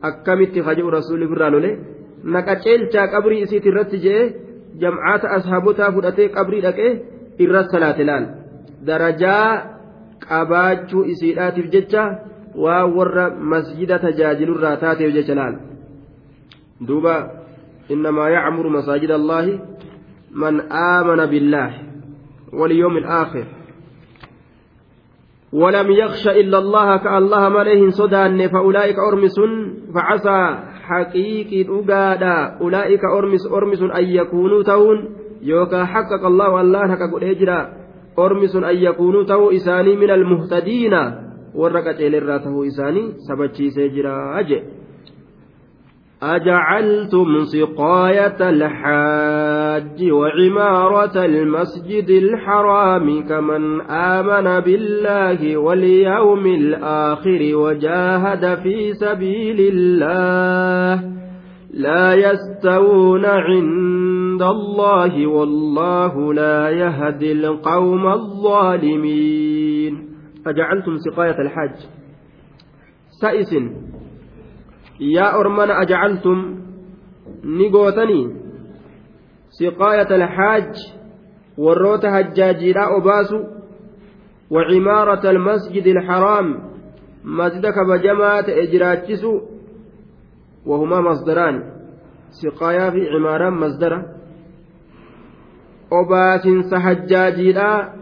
S1: akkamitti kaja'u rasuulli ofirraa lolee naqa ceelchaa qabrii isiit irratti je'ee jamcaata ashaabotaa fudhatee qabrii dhaqee irra salaate laal darajaa qabaachuu isiidhaatiif jecha waa warra masjida tajaajilurraa taateef jecha laal? Duuba إنما يعمر مساجد الله من آمن بالله واليوم الآخر ولم يخش إلا الله كالله مليه صدان فأولئك أرمس فعسى حقيقي أقادا أولئك أرمس أرمس أن يكونوا تون يوكا حقق الله الله حقق الهجرة أرمس أن يكونوا تو إساني من المهتدين ورقت إلى إساني سبتشي سيجرا أجئ أجعلتم سقاية الحاج وعمارة المسجد الحرام كمن آمن بالله واليوم الآخر وجاهد في سبيل الله لا يستوون عند الله والله لا يهدي القوم الظالمين. أجعلتم سقاية الحاج سائس yaa ormana ajacaltum ni gootanii siqaayata alxaaj warroota hajjaajiidhaa obaasu وعمارة المسجد الحرام مسجد كبجماعة إجراجس وهما مصدران سقايا في عمارة مصدرة obaasinsa hajjaajiidha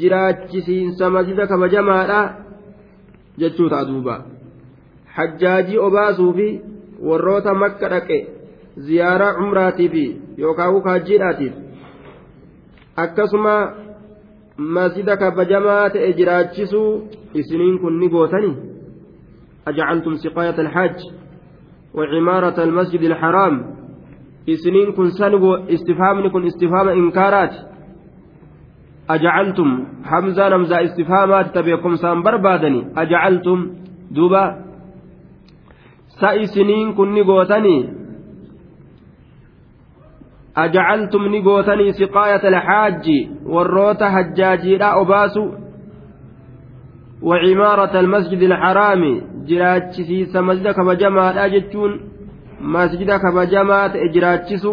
S1: jiraachisiinsa masjida kabajamaadha jechuu ta'a duuba hajjaajii obaasuu fi warroota makka dhaqe ziyaaraa cumraatii fi yookaan kaajjiidhaatiif akkasuma masjida kabajamaa ta'e jiraachisuu isiniin kun ni gootanii أجعلتم سقاية الحج وعمارة المسجد الحرام isiniin kun sango istifaamni kun istifaama inkaaraati ajacaltum hamzaan hamzaa istifaamaati tabeekumsaan barbaadani ajacaltum duuba sa isiniin kun ni gootanii ajacaltum ni gootanii siqaayata alxaaji warroota hajjaajiidha obaasu وعمارة المسجد الحرام جراتشي سمجد كبجما جتون مسجد كبجما جراتشسو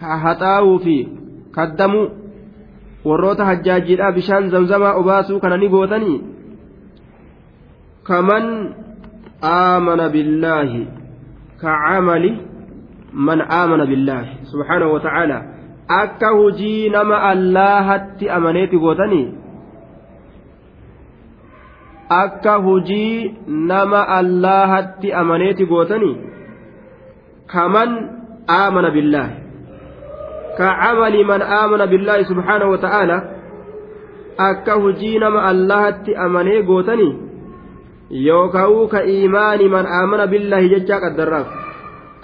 S1: haxaa'uu fi kaddamuu warroota hajjaajiidhaa bishaan zamzamaa obaasuu kana ni gootanii kaman آمن بالله كعمل من آمن بالله سبحانه وتعالى akka hujii nama allahatti amaneeti gootanii akka hujii nama allahatti amaneeti gootanii kaman aamana billaahi كعمل من آمن بالله سبحانه وتعالى nama allahatti amanee gootanii yookaan ka iimaani man aamana billahi jechaa qaddarraaf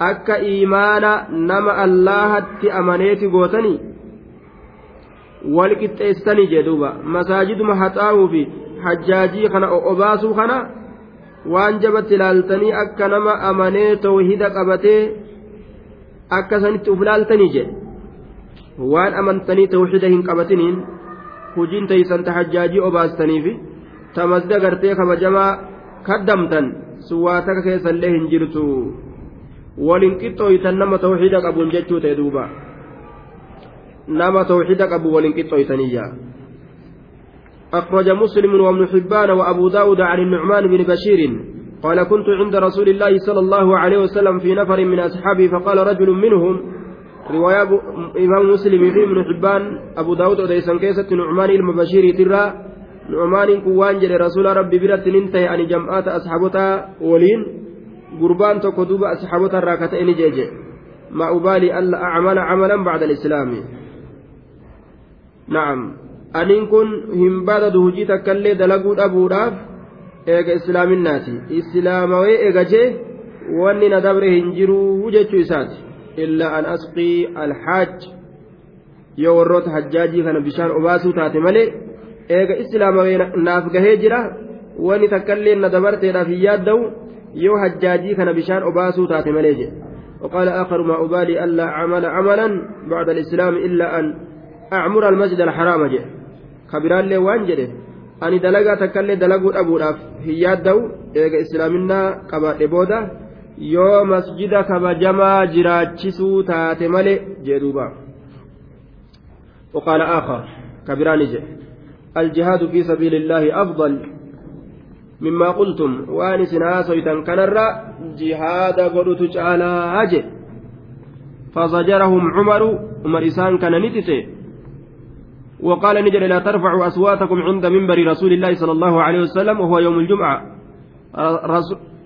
S1: akka iimaana nama allahatti amaneeti gootanii wal qixxeessitanii jedhuuba masaajiduma haxaa'uu fi hajjaajii kana obaasuu kana waan jabatti ilaaltanii akka nama amanee tawhida qabatee akka sanitti uf ilaaltanii jedhe waan amantanii tawhida hin qabatiniin hujiin teeysan ta hajjaajii obaastaniifi ta masda gartee kabajamaa kaddamtan suwaataka keessallee hin jirtu walin qixxooytan nama tawxiida qabuun jechuu ta'e duuba nama tawxiida qabu walin qixxooytaniyya أخرج مسلم وابن حبان وأبو داود عن النعمان بن بشير قال كنت عند رسول الله صلى الله عليه وسلم في نفر من أصحابه فقال رجل منهم riwaayaa imaam muslimii fi ibnu xibbaan abu daawud odeysan keessatti nucmaanii ilma bashiiriitirraa nucmaaniin kun waan jedhe rasuula rabbi biratti nin ta'e ani jam'aata asxaabotaa waliin gurbaan tokko duuba asxaabota irraa ka ta'e ni jeeje ما أبالي ألا أعمل عملا بعد الإسلام نعم أنين كن هم بعد دهجي تكلي دلقود أبو راف إيغا إسلام الناس إسلام وإيغا جي وأني ندبر هنجرو وجدت إلا أن أسقي الحاج. يورط حجاجي كان بشان أباسو تاتي ملي. إيغا إسلام jira wani takkaillee na dabarteedhaaf hin yaadda'u yoo hajjaajii kana bishaan obaasuu taate malee jedhe وقال آخر ما أبالي ألا أعمل عملا بعد الإسلام إلا أن أعمر المسجد الحرام جه كبران لي وانجده أني دلقا تكلي دلقوا أبو راف هي دو. إيجا إسلامنا كبا إبودا yoo masjida kabajamaa jiraachisuu taate male jee duuba. وقال آخر كبران جه الجهاد في سبيل الله أفضل مما قلتم وان سنا سويتان كنرا جهاد قدوت تعالى هجه فزجرهم عمر عمر كان نتسي وقال نجل لا ترفعوا أصواتكم عند منبر رسول الله صلى الله عليه وسلم وهو يوم الجمعة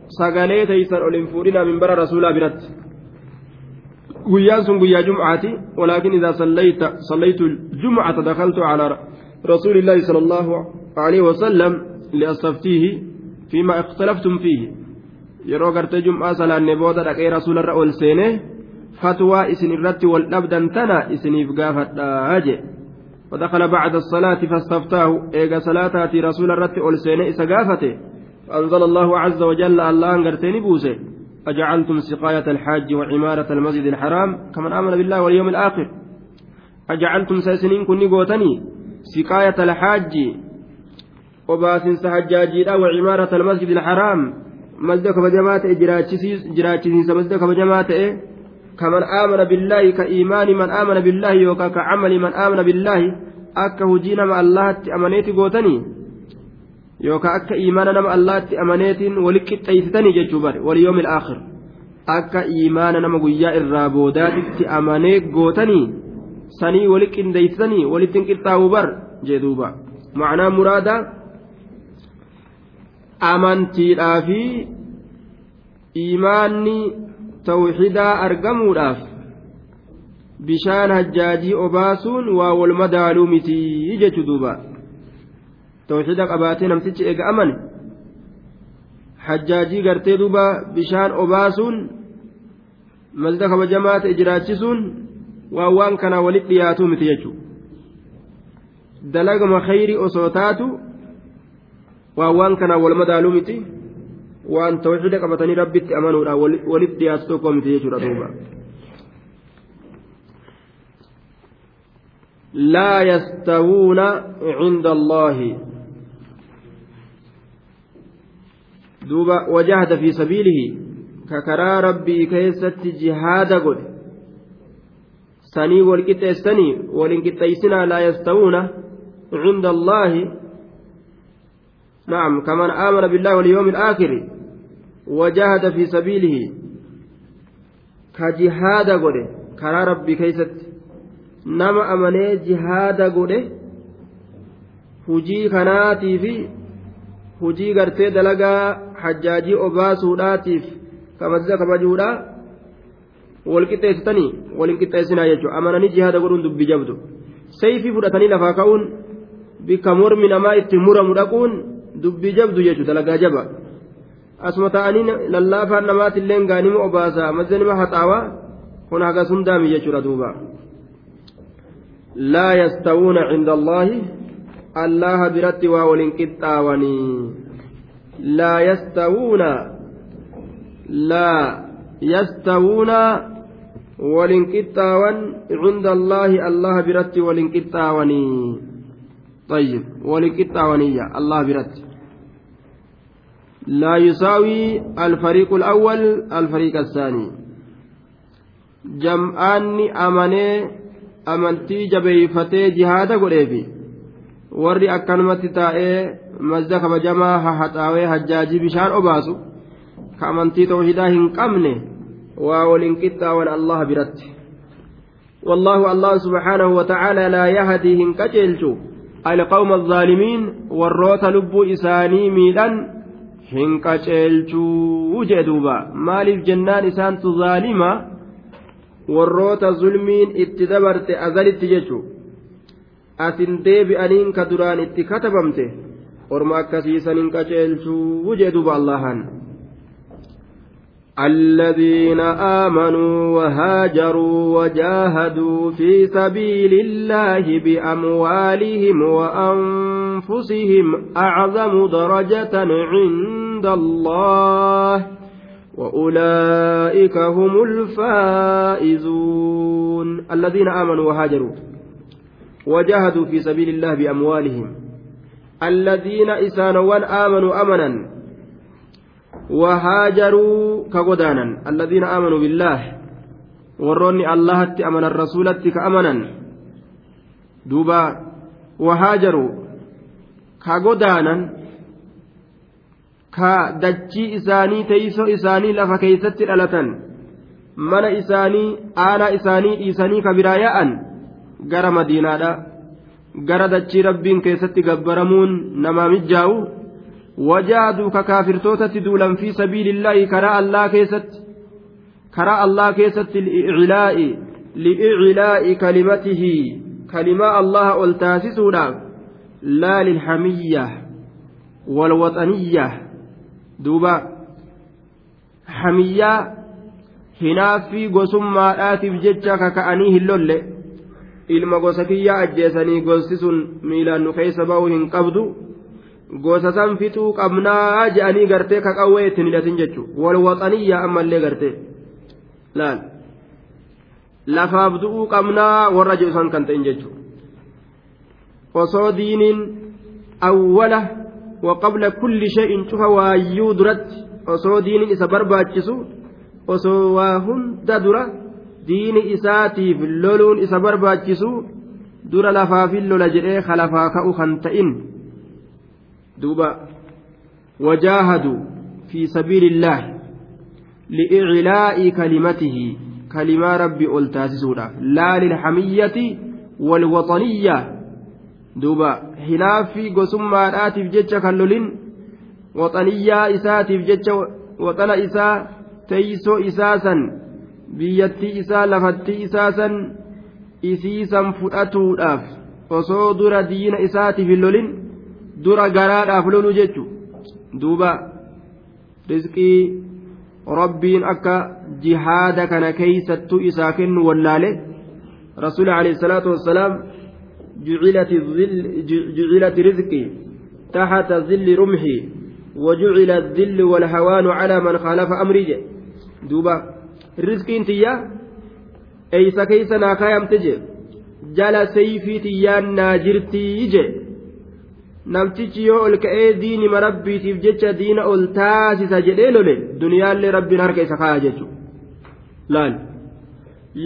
S1: sagalee teeysan ol hin fuudhina minbara rasuulaa biratti guyyaan sun guyyaa jumcaati walaakin idaa sallaytu jumcata dakaltu calaa rasuuli illaahi sala allahu alaihi wasalam liastaftiihi fiima ikhtalaftum fiihi yeroo gartee jum'aa salaanne booda dhaqee rasuularra ol seene fatwaa isin irratti wal dhabdan tana isiniif gaafadhaa jee فدخل بعد الصلاة فاستفتاه إيجا صلاتاتي رسول الرت ألسين إسا قافته فأنزل الله عز وجل الله أنقرتني بوسه أجعلتم سقاية الحاج وعمارة المسجد الحرام كمن آمن بالله واليوم الآخر. أجعلتم سيسنين كني قوتني. سقاية الحاج وباسن سحجاجيرا وعمارة المسجد الحرام. مسجد كبجمات جراتشيس مسجد كبجمات كمن آمن بالله كإيمان من آمن بالله يوكا كعمل من آمن بالله. أكا هجينا مع الله أمنيتي قوتني. Yookaan akka imaana nama allaatti amaneetiin waliqqixxeessitanii jechuu bare waliyoomi aakhir akka imaana nama guyyaa irraa boodaatitti amanee gootanii sanii waliqqindeessitanii walitti qixxaawuu bar jedhuuba macnaa muraada amantiidhaa fi imaanni tawxidaa argamuudhaaf bishaan hajjaajii obaasuun waa wal madaaluu mitii jechuu duuba. Bishaan obaasuun masjida kabajamaa ta'e jiraachisuun waan waan kanaa walitti dhiyaatuu miti jechuudha dalagama khayrii osoo taatu waan waan kanaa wal madaaluu miti waan tawxiida qabatanii rabbitti amanuudhaan walitti dhiyaatu tokko miti jechuudha duuba. لا يستوون عند الله دوبا وجاهد في سبيله ككرا ربي كيست جهاد قل سني والكتيسني والانكتيسنا لا يستوون عند الله. نعم كمن آمن بالله واليوم الآخر وجاهد في سبيله كجهاد قل كرا ربي كيست. nama amanee jihaada godhe hujii kanaatii fi hujii gartee dalagaa hajjaajii obaasuudhaatiif kabaja kabajuudha wal qixxeessitanii waliin qixxeessinaa jechuudha amananii jihaada godhuun dubbi jabdu sayfii fudhatanii lafaa ka'uun bikka mormi namaa itti muramu dhaquun dubbi jabdu jechuudha dalagaa jaba asuma ta'anii lallaafaan namaatillee gaanima obaasa mazza nima haxaawaa kun hagas hundaami jechuudha duuba. لا يستوون عند الله الله برت وولن قطاوني لا يستوون لا يستوون ولن قطاون عند الله الله برت ولن قطاوني طيب ولن قطاوني الله برت. لا يساوي الفريق الأول الفريق الثاني. جمعان أمني amantii jabeeyfatee jihaada godheefi warri akkanumatti taa'ee mazda kabajamaa hahaxaawee hajjaajii bishaan obaasu ka amantii tawhidaa hin qabne waa waliin qixxaawan allah biratti والله الله سبحانه وتعالى لا يهدي هنكجلجو القوم الظالمين والروت لب إساني ميلان هنكجلجو جدوبا مالف جنان إسان ظالمة zulmiin itti dabarte azalitti jechu asin deebi'aniin ka duraan itti katabamte orma akkasiisanin qaceelchuu jee duba allahan. الذين آمنوا وهاجروا وجاهدوا في سبيل الله بأموالهم وأنفسهم أعظم درجة عند الله وأولئك هم الفائزون الذين آمنوا وهاجروا وجاهدوا في سبيل الله بأموالهم. الذين إسانوان آمنوا أمنا وهاجروا كغدانا. الذين آمنوا بالله وروني الله أمن الرسول كأمنا. دوبا وهاجروا كغدانا. ka dachii isaanii teeysoo isaanii lafa keeysatti dhalatan mana isaanii aanaa isaanii dhiisanii ka biraa yaa'an gara madiinaadha gara dachii rabbiin keessatti gabbaramuun namaa mijjaa'u wajaaduu ka kaafirtootatti duulan fi sabiilillaahi karaa allaa keessatti karaa allaa keessatti liicilaa'i liicilaa'i kalimatihi kalimaa allaha ol taasisuudhaaf laa lilhamiyya walwaxaniyya duuba hamiyyaa hinaaffii gosummaadhaatiif jecha kaka'anii hin lolle ilma gosa kiyyaa ajjeesanii gosti sun miilaan nu keessa ba'uu hin qabdu. Gosa san fixuu qabnaa je'anii gartee kaqawwee ittiin hidhatin jechuudha walwaxaniyyaa ammallee gartee. Laal. Lafaaf du'uu qabnaa warra jedhu san kan ta'in jechuudha osoo diiniin awwala waqabla kulli shay'in cufa waayyuu duratti osoo diiniin isa barbaachisu osoo waa hunda dura. Diini isaatiif loluun isa barbaachisu dura lafaafin lola jedhee kalafaa ka'u kan ta'in duuba wajaahaduu fi sabiilillaahi li'iclaa'i kalimatihi kalimaa rabbi ol taasisuudhaaf laa lilhamiyyati walwaxaniyya duuba hinaaffii gosummaadhaatiif jecha kan lolin waxaniyyaa isaatiif jecha waxana isaa teeysoo isaa san biyyattii isaa lafattii isaa san isiisan fudhatuudhaaf osoo dura diina isaatiif hin lolin dura garaadhaaf lolu jechu duuba rizqii rabbiin akka jihaada kana keeysattuu isaa kennu wallaale rasuuli alayhi salaatu wassalaam جعلت رزقي تحت ظل رمحي وجعل الذل والهوان على من خالف أمري دوبا rizqiin tiyya eeysa keeysa naa kaayamte jee. Jala sayfii tiyyaan naa jirtii jee namtichi yoo ol ka'ee diinima rabbiitiif jecha diina ol taasisa jedhee lole duniyaallee rabbiin harka isa kaaya jechu laal?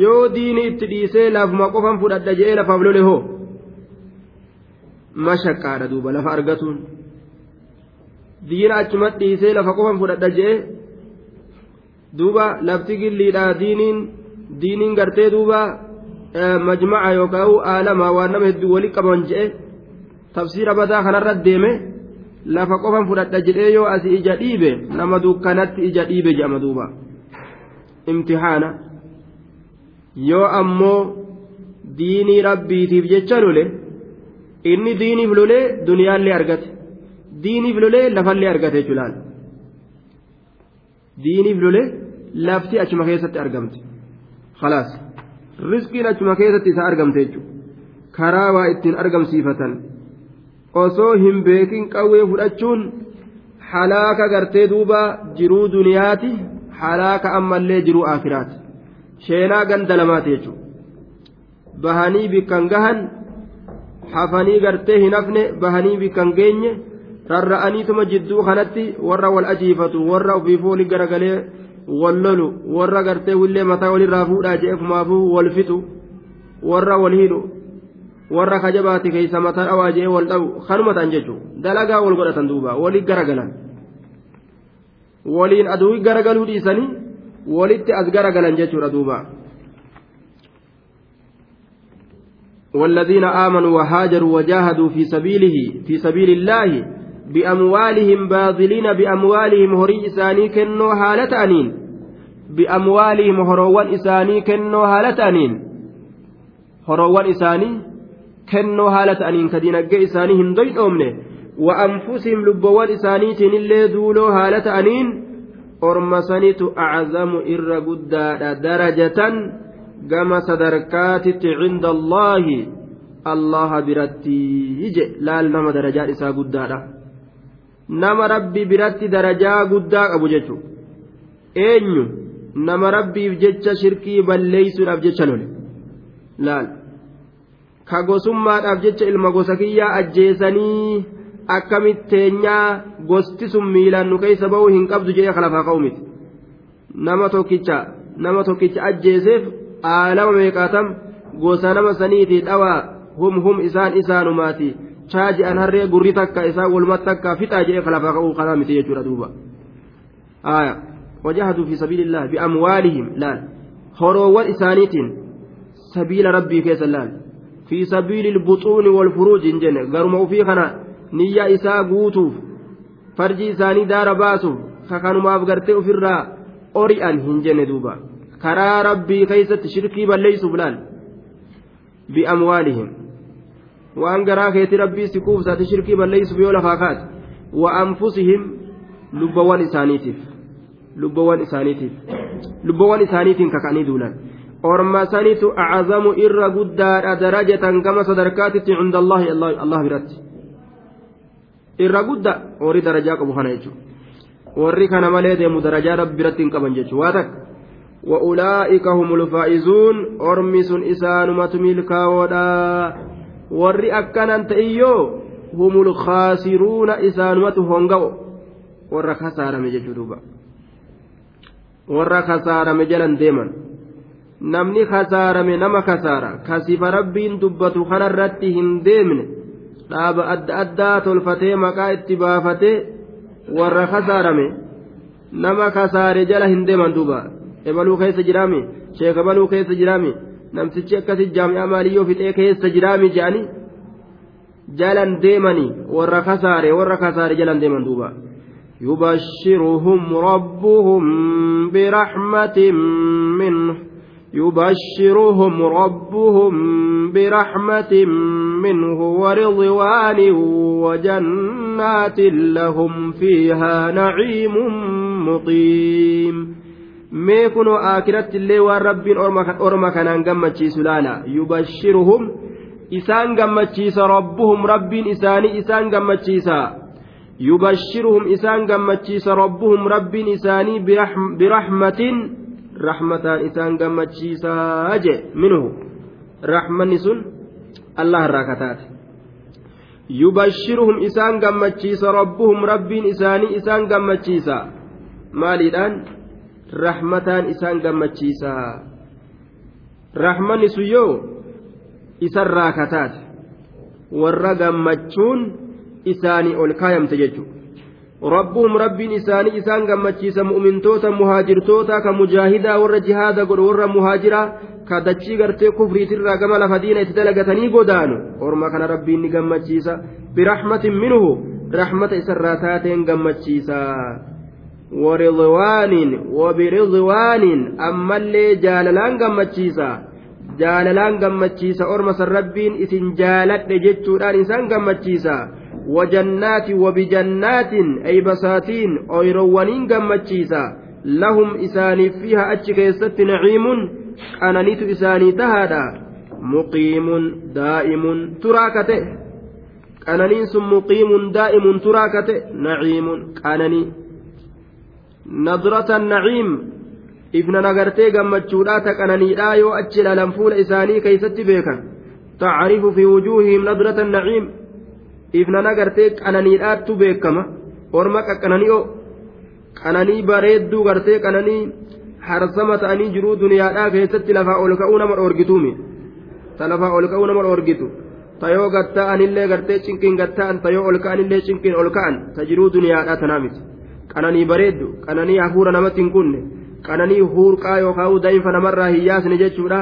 S1: Yoo diini itti dhiisee laafuma qofan fudhadha jedhee lafaaf lole hoo? Mashaqqaadha duuba lafa argatuun. Diina achumat dhiisee lafa qofan fudhadha jedhee duuba lafti gilliidha diiniin diiniin gartee duuba majmaca yookaan aalamaa waan nama hedduu waliin qaban jee tafsiira badaa kanarra deeme lafa qofan fudhadha jedhee yoo asii ija dhiibe nama dukkanatti ija dhiibe jedhama duuba imtihaana yoo ammoo diinii rabbiitiif jecha lole. inni diiniif lolee duniyaallee argate diiniif lolee lafallee argate jechuudhaan diiniif lolee lafti achuma keessatti argamte khalaas. Riskiin achuma keessatti isa argamte jechuudha karaa waa ittiin argamsiifatan osoo hin beekin qawwee fudhachuun halaaka gartee duuba jiruu duniyaati halaaka ammallee jiruu akiraati sheenaa ganda lamaati jechuudha bahanii bikkan gahan. hafanii gartee hin hafne bahanii bikkan geenye rarra'aniituma jidduu kanatti warra wal ajiifatu warra ofiifuu wali garagalee wal lolu warra gartee willee mataa walirraa fuudhaa je'eefumaafuu wal fixu warra wal hidhu warra kajabaati keeysa mataa dhawaa je'ee wal dhabu kanuma ta'an jechuudha dalagaa wal godhatan duuba walii garagalan waliin aduu garagaluu dhiisanii walitti as garagalan jechuudha duuba. والذين آمنوا وهاجروا وجاهدوا في سبيله في سبيل الله بأموالهم باذلين بأموالهم هري إساني كنوا هالة بأموالهم هروان إساني كنوا هالة هروان إساني كنوا هالة أنين كدينك إساني هندوين أمنه. وأنفسهم لبوان إسانيتين اللي دولو هالة أنين أرمسانيت أعظم إر قدادا درجة gama sadarkaatitti cinda allaahi allaha biratti ije laal nama darajaan isaa guddaadha nama rabbi biratti darajaa guddaa qabu jechuudha eenyu? Nama rabbiif jecha shirkii balleeysuudhaaf jecha lole. Laal. Ka gosummaadhaaf jecha ilma gosa kiyyaa ajjeesanii akkamitteenyaa gosti sun miilaan nu keessa ba'uu hin qabdu jedhee kalafaa ka'u miti. Nama tokkicha nama tokkicha ajjeeseef aalama meeqaatam gosa nama saniiti dhawaa? Hum hum isaan isaanumaati chaaji an harree gurri takka isaan walumat takka fixaa jedhee kalafaa ka'uu kanaa miti jechuudha duuba wajahaduu fi sabiilillah biamwaalihim laal horoowwan isaaniitiin sabiila rabbii keessa laal fi sabiili lbuxuuni walfuruuji hin jenne garuma ufii kana niyya isaa guutuuf farji isaanii daara baasuuf kakanumaaf gartee ofirraa ori'an hin jenne duuba karaa rabbii keeysatti shirkii balleeysuuf laal biamwaalihim waan garaa keeti rabbii si kuufsaati shirkii balleeysuuf yoo lafaa kaate wa anfusihim lubbawwan isaaniitiif lubbawwan isaaniitiif lubbawwan isaaniitiin kaka'anii duulan orma sanitu acazamu irra guddaadha darajatan gama sadarkaatitti cinda allahi allah biratti irra gudda warri darajaa qabu kana jechuudha warri kana malee deemu darajaa rabbi biratti hin qaban jechuudha waa takka وأولئك هم الفائزون أرمس إسانمة ملكاودا warri akkanan ta'iyyoo humul khaasiruuna isaanumatu honga'o warra kasaarame jechuu duuba. Warra kasaarame jalan deeman. Namni kasaarame nama kasaara kasifa rabbiin dubbatu kanarratti hin deemne. Dhaaba adda addaa tolfatee maqaa itti baafatee warra kasaarame nama kasaare jala hin deeman duuba. Ebaluu keessa jiraami sheeka baluu keessa jiraami namtichi akkasi jaami'aa maaliyyoo fixee keessa jiraami je'anii jalan deemanii warra kasaare warra kasaare jalan deeman duuba يبشرهم ربهم برحمة منه يبشرهم ربهم برحمة منه ورضوان وجنات لهم فيها نعيم مقيم mee kunoo aakiratti illee waan rabbiin orma kanaan gammachiisu laala. Yubashshiruhum isaan gammachiisa. Rabbuhum rabbiin isaanii isaan gammachiisa. Yubashshiruhum isaan gammachiisa. Rabbuhum rabbiin isaanii birahmatin. Rahmataan isaan gammachiisaa je minhu rahmanni sun allah irraa kataate yubashshiruhum isaan gammachiisa. Rabbuhum rabbiin isaanii isaan gammachiisa. Maaliidhaan rahmataan isaan gammachiisa rahmanni sun yoo isarraa kataate warra gammachuun isaanii ol kaayamte jechuudha rabbuhum rabbiin isaanii isaan gammachiisa mu'mintoota muhaajirtoota ka mujaahidaa warra jihaada godhu warra muhaajiraa ka dachii gartee kufriitirraa gama lafa diina itti dalagatanii godaanu orma kana rabbiin ni gammachiisa birahmatin minhu rahmata isarraa taateen gammachiisa waridwaanin wabiridwaanin ammallee jaalalaan gammachiisa jaalalaan gammachiisa orma san rabbiin isin jaaladhe jechuudhaan isaan gammachiisa وجنات وبجنات أي بساتين أيروانين قمتشيسا لهم إساني فيها أتشكيست نعيم أنانيت إساني تهادا مقيم دائم تراكته أنانين مقيم دائم تراكته نعيم أناني nadrata naciim ifna nagartee gammachuudhaa taqananiidhaa yoo achi ilalan fuula isaanii keeysatti beekan. Tacrifu fi wujuuhihim nadrata naciim ifna nagartee qananiidhaattu beekama. Orma qaqqanani'o qananii bareedduu gartee qananii harsama ta'anii jiruu duniyaadhaa keessatti lafaa ol ka'uu nama dhoorgituumi ta lafaa ol ka'uu nama dhoorgitu. Ta yoo gatta'anillee gartee cinqiin gatta'an ta yoo ol ka'anillee cinqiin ol ka'an ta jiruu duniyaadhaa qananii bareeddu qananii hafuura namatti hin kunne qananii huurqaa yookaan daa'imfa namarraa hin yaasne jechuudha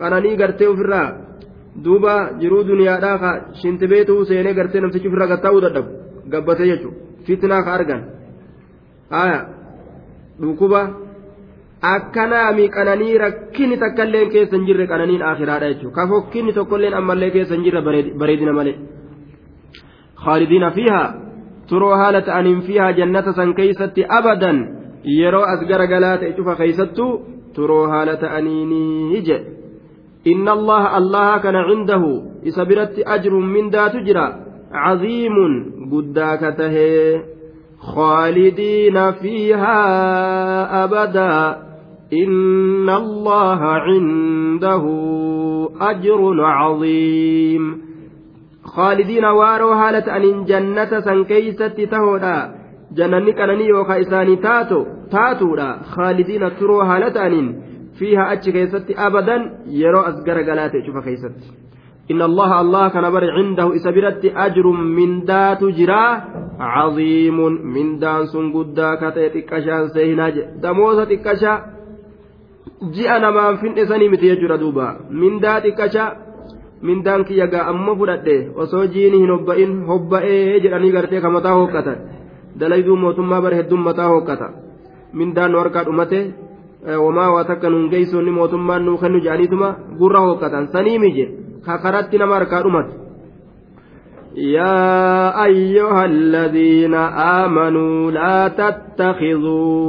S1: qananii gartee ofirraa duuba jiruu duniyaadhaa ka shintibeetuu seenee gartee namtichi ofirra gattaa'uu dadhabu gabbatee jechuudha fitnaa ka argan haaya dhukuba akkanaami qananii rakkinni takkaillee keessa hin jirre qananiin akhiraadha jechuudha ka fokkinni tokkolleen ammallee keessa hin jirre bareedina malee khaalidiina fiihaa turoo haala ta'aniin fiihaa jannata san keeysatti abadan yeroo as garagalaa ta'e cufa keeysattuu turoo haala ta'aniinii jedhe إن الله الله كان عنده إسبرت أجر من ذات جرا عظيم قداك تهي خالدين فيها أبدا إن الله عنده أجر عظيم خالدين وارو هالة أن جنة سنكيست تهودا. جنني كانني يوكا إساني تاتو تاتو خالدين ترو هالة أنين فيها أتش كيستي أبدا يرو أسقر قلاتي شوف كيستي. إن الله الله كان بر عنده إسبرت أجر من دات جرا عظيم من دان سنقدا كتي تكشان سيهناج دموسة تكشا ji'a namaan finne sanii miti jechuudha duuba mindaa xiqqasha mindaan kiyya gaa amma fudhadhe osoo jiini hin hobba'in hobba'ee jedhanii gartee ka mataa hooqqatan dalayduu mootummaa bara hedduun mataa hooqqata mindaan nu harkaa dhumate wamaa waa takka nuun geessoonni mootummaan nuu kennu jedhaniituma gurra hooqqatan sanii mije kakaratti nama harkaa dhumate. يا أيها الذين آمنوا لا تتخذوا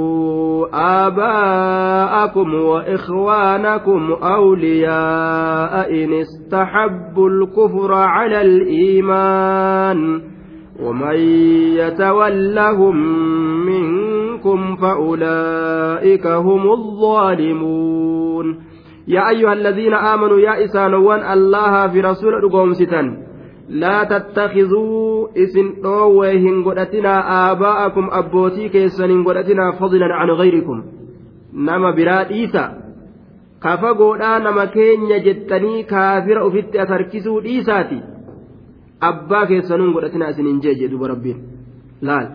S1: آباءكم وإخوانكم أولياء إن استحبوا الكفر على الإيمان ومن يتولهم منكم فأولئك هم الظالمون. يا أيها الذين آمنوا يا إسانوان الله في رسول رقومستا laa tattakizuu isin dhoowwee hin godhatinaa aabaa'akum abbootii keessan hin godhatinaa fadlan an gayrikum nama biraa dhiisa. Kafa goodhaa nama keenya jettanii kaafira ufitti as harkisuu dhiisaati. Abbaa keessanuu godhatinaa isin hin jeeje duba rabbiin. Laal.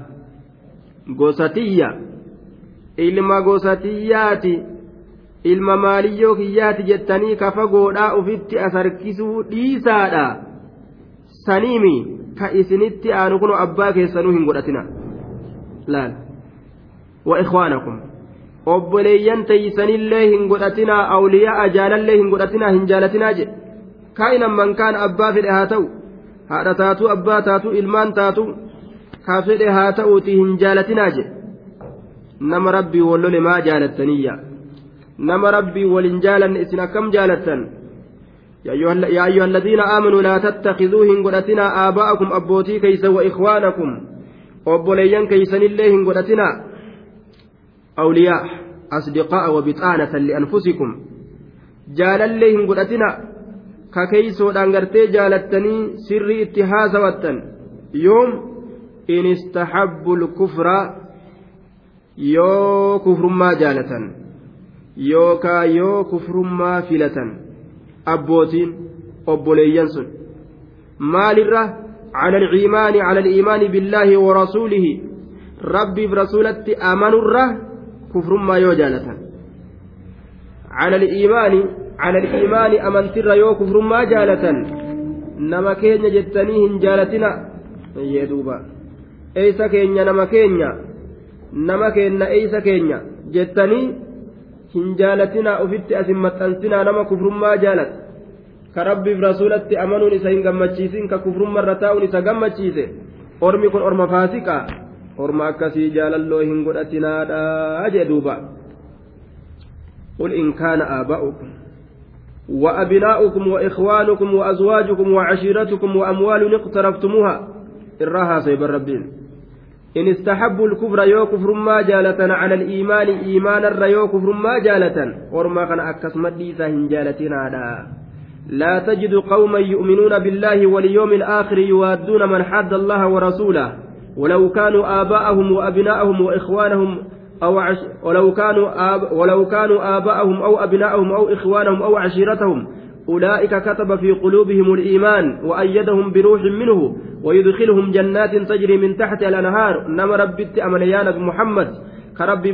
S1: Gosatiyya ilma gosatiyyaati ilma maaliyyoo kiyyaati jettanii kafa goodhaa ufitti as harkisuu dhiisaadha saniimi ka isinitti aanu kun abbaa keessanuu hin godhatina laal wa ikhwaanakum obboleeyyan teeysanillee hin godhatinaa awliyaa jaalallee hin godhatinaa hin jaalatinaa jedhe kaa'inan man kaan abbaa fedhe haa ta'u haadha taatu abbaa taatu ilmaan taatu ka fedhe haa ta'uuti hin jaalatinaa jedhe nama rabbii wallole maa jaalattaniyya nama rabbii walin jaalanne isin akkam jaalattan يا أيها الذين آمنوا لا تتخذوهن قدتنا آباءكم أبوتي كيس وإخوانكم أبوليا كيسن الله قدتنا أولياء أصدقاء وبطانة لأنفسكم. جال الله قدتنا ككيسو دانغرتي جالتني سر اتهاز وتن يوم إن استحبوا الكفر يو كفر ما جالة يوكا يو كفر ما فلة abbootiin obboleeyyan sun. Maalirra cala alciimaani cala aliimaani billaahi wa rasuulihi rabbiif rasuulatti amanurra kufrummaa yoo jaalatan cala aliimaani cala aliimaani amantirra yoo kufrummaa jaalatan nama keenya jettanii hin jaalatina yee duuba. Eeysa keenya nama keenya? Nama keenna eeysa keenya? Jettanii hin jaalatinaa ufitti asin maxxansinaa nama kufrummaa jaalat ka rabbiif rasuulatti amanuun isa hin gammachiisin ka kufrummarra taa'uun isa gammachiise ormi kun orma faasiqaa orma akkasii jaalalloo hin godhatinaadha jee duuba قل إن كان آباؤكم وأبناؤكم وإخوانكم وأزواجكم وعشيرتكم وأموال اقترفتموها إراها سيب الربين إن استحبوا الكفر يو كفر ما جالة على الإيمان إيمانا يو كفر ما جالة ورما كان أكس مديسة جالتنا لا تجد قوما يؤمنون بالله واليوم الآخر يوادون من حد الله ورسوله. ولو كانوا آباءهم وأبناءهم وإخوانهم أو عش... ولو كانوا آب... ولو كانوا آباءهم أو أبناءهم أو إخوانهم أو عشيرتهم. أولئك كتب في قلوبهم الإيمان وأيدهم بروح منه. ويدخلهم جنات تجري من تحت الأنهار نما ربت أمنيانك محمد كربي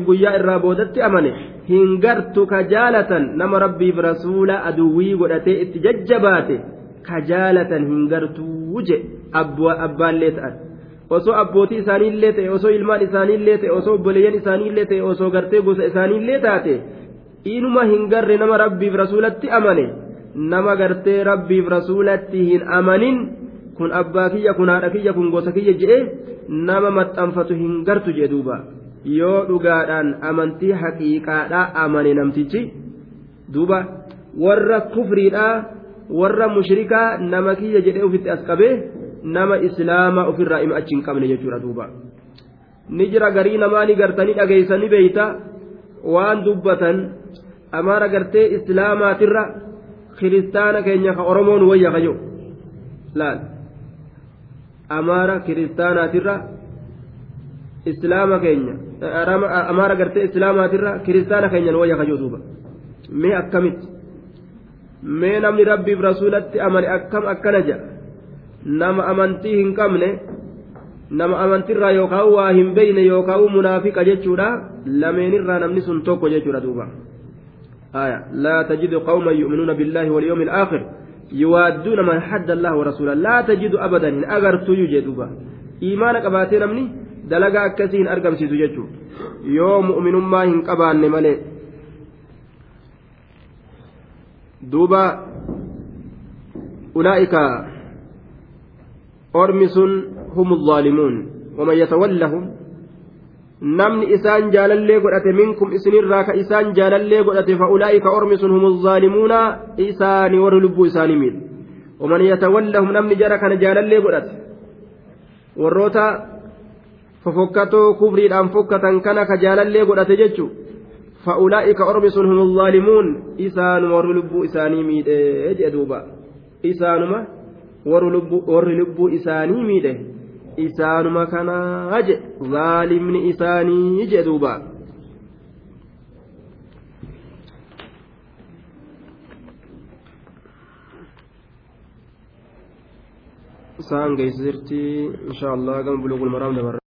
S1: ka jaalatan nama rabbiif rasuula aduwwii godhatee itti jajjabaate ka jaalatan hin gartuu je abbaallee ta'an osoo abbootii isaaniillee ta'e osoo ilmaan isaaniillee ta'e osoo obboleeyyan isaaniillee ta'e osoo gartee gosa isaaniillee taate inuma hin garre nama rabbiif rasuulatti amane nama gartee rabbiif rasuulatti hin amanin kun abbaa kiyya kun haadha kiyya kun gosa kiyya je'e nama maxxanfatu hin gartu jee duuba yoo dhugaadhaan amantii haqiiqaadhaa amane namtichi duuba warra kufriidhaa warra mushrikaa nama kiyya jedhee ofitti as qabee nama islaamaa ofirraa ima achi hin qabne jechuudha duuba ni jira garii namaa ni gartanii dhageeysanii beeyta waan dubbatan amaara gartee islaamaatirra kiristaana keenya ka oromoon wayya kayo laal amaara kiristaanaatirra islaama keenya amaara gartee islaamaatirra kiristaana keenyan wayya kajoo duuba. Mee akkamitti? Mee namni rabbiif rasuulatti amane akkam akkana jedha nama amantii hin qabne nama amantiirraa yookaan waa hin beeyne yookaan munaafiqa jechuudha lameenirraa namni sun tokko jechuudha duuba. Laa tajidu qawman yu'minuuna billaahi walyoomil aakhir. يوادون من حد الله ورسوله لا تجد أبدا. إن أغرت يجدوبا إيمانك أباتين أمني دلقا أكسين أرقم سيدو جتشو يوم مؤمن ما هنقبان ملئ دوبا. أولئك أرمس هم الظالمون. ومن يتولهم namni isaan jaalallee godhate minkum isinirraa ka isaan jaalallee godhate fa'ulaa'ika ormi sun humu zaalimuuna isaanii warri lubbuu isaanii waman yatawallahum namni jara kana jaalallee godhate warroota fofokkatoo kufriidhaan fokkatan kana ka jaalallee godhate jechu fa'ulaa'ika ormi sun humu zaalimuun isaanuma warri lubbuu isaanii miidhe jedhe duuba isaanuma warri lubbuu isaanii miidhe isaanuma kanaa je zaalimni isaanii je duuba isaan geessisirti insha allah gama buluugul maraam dabarra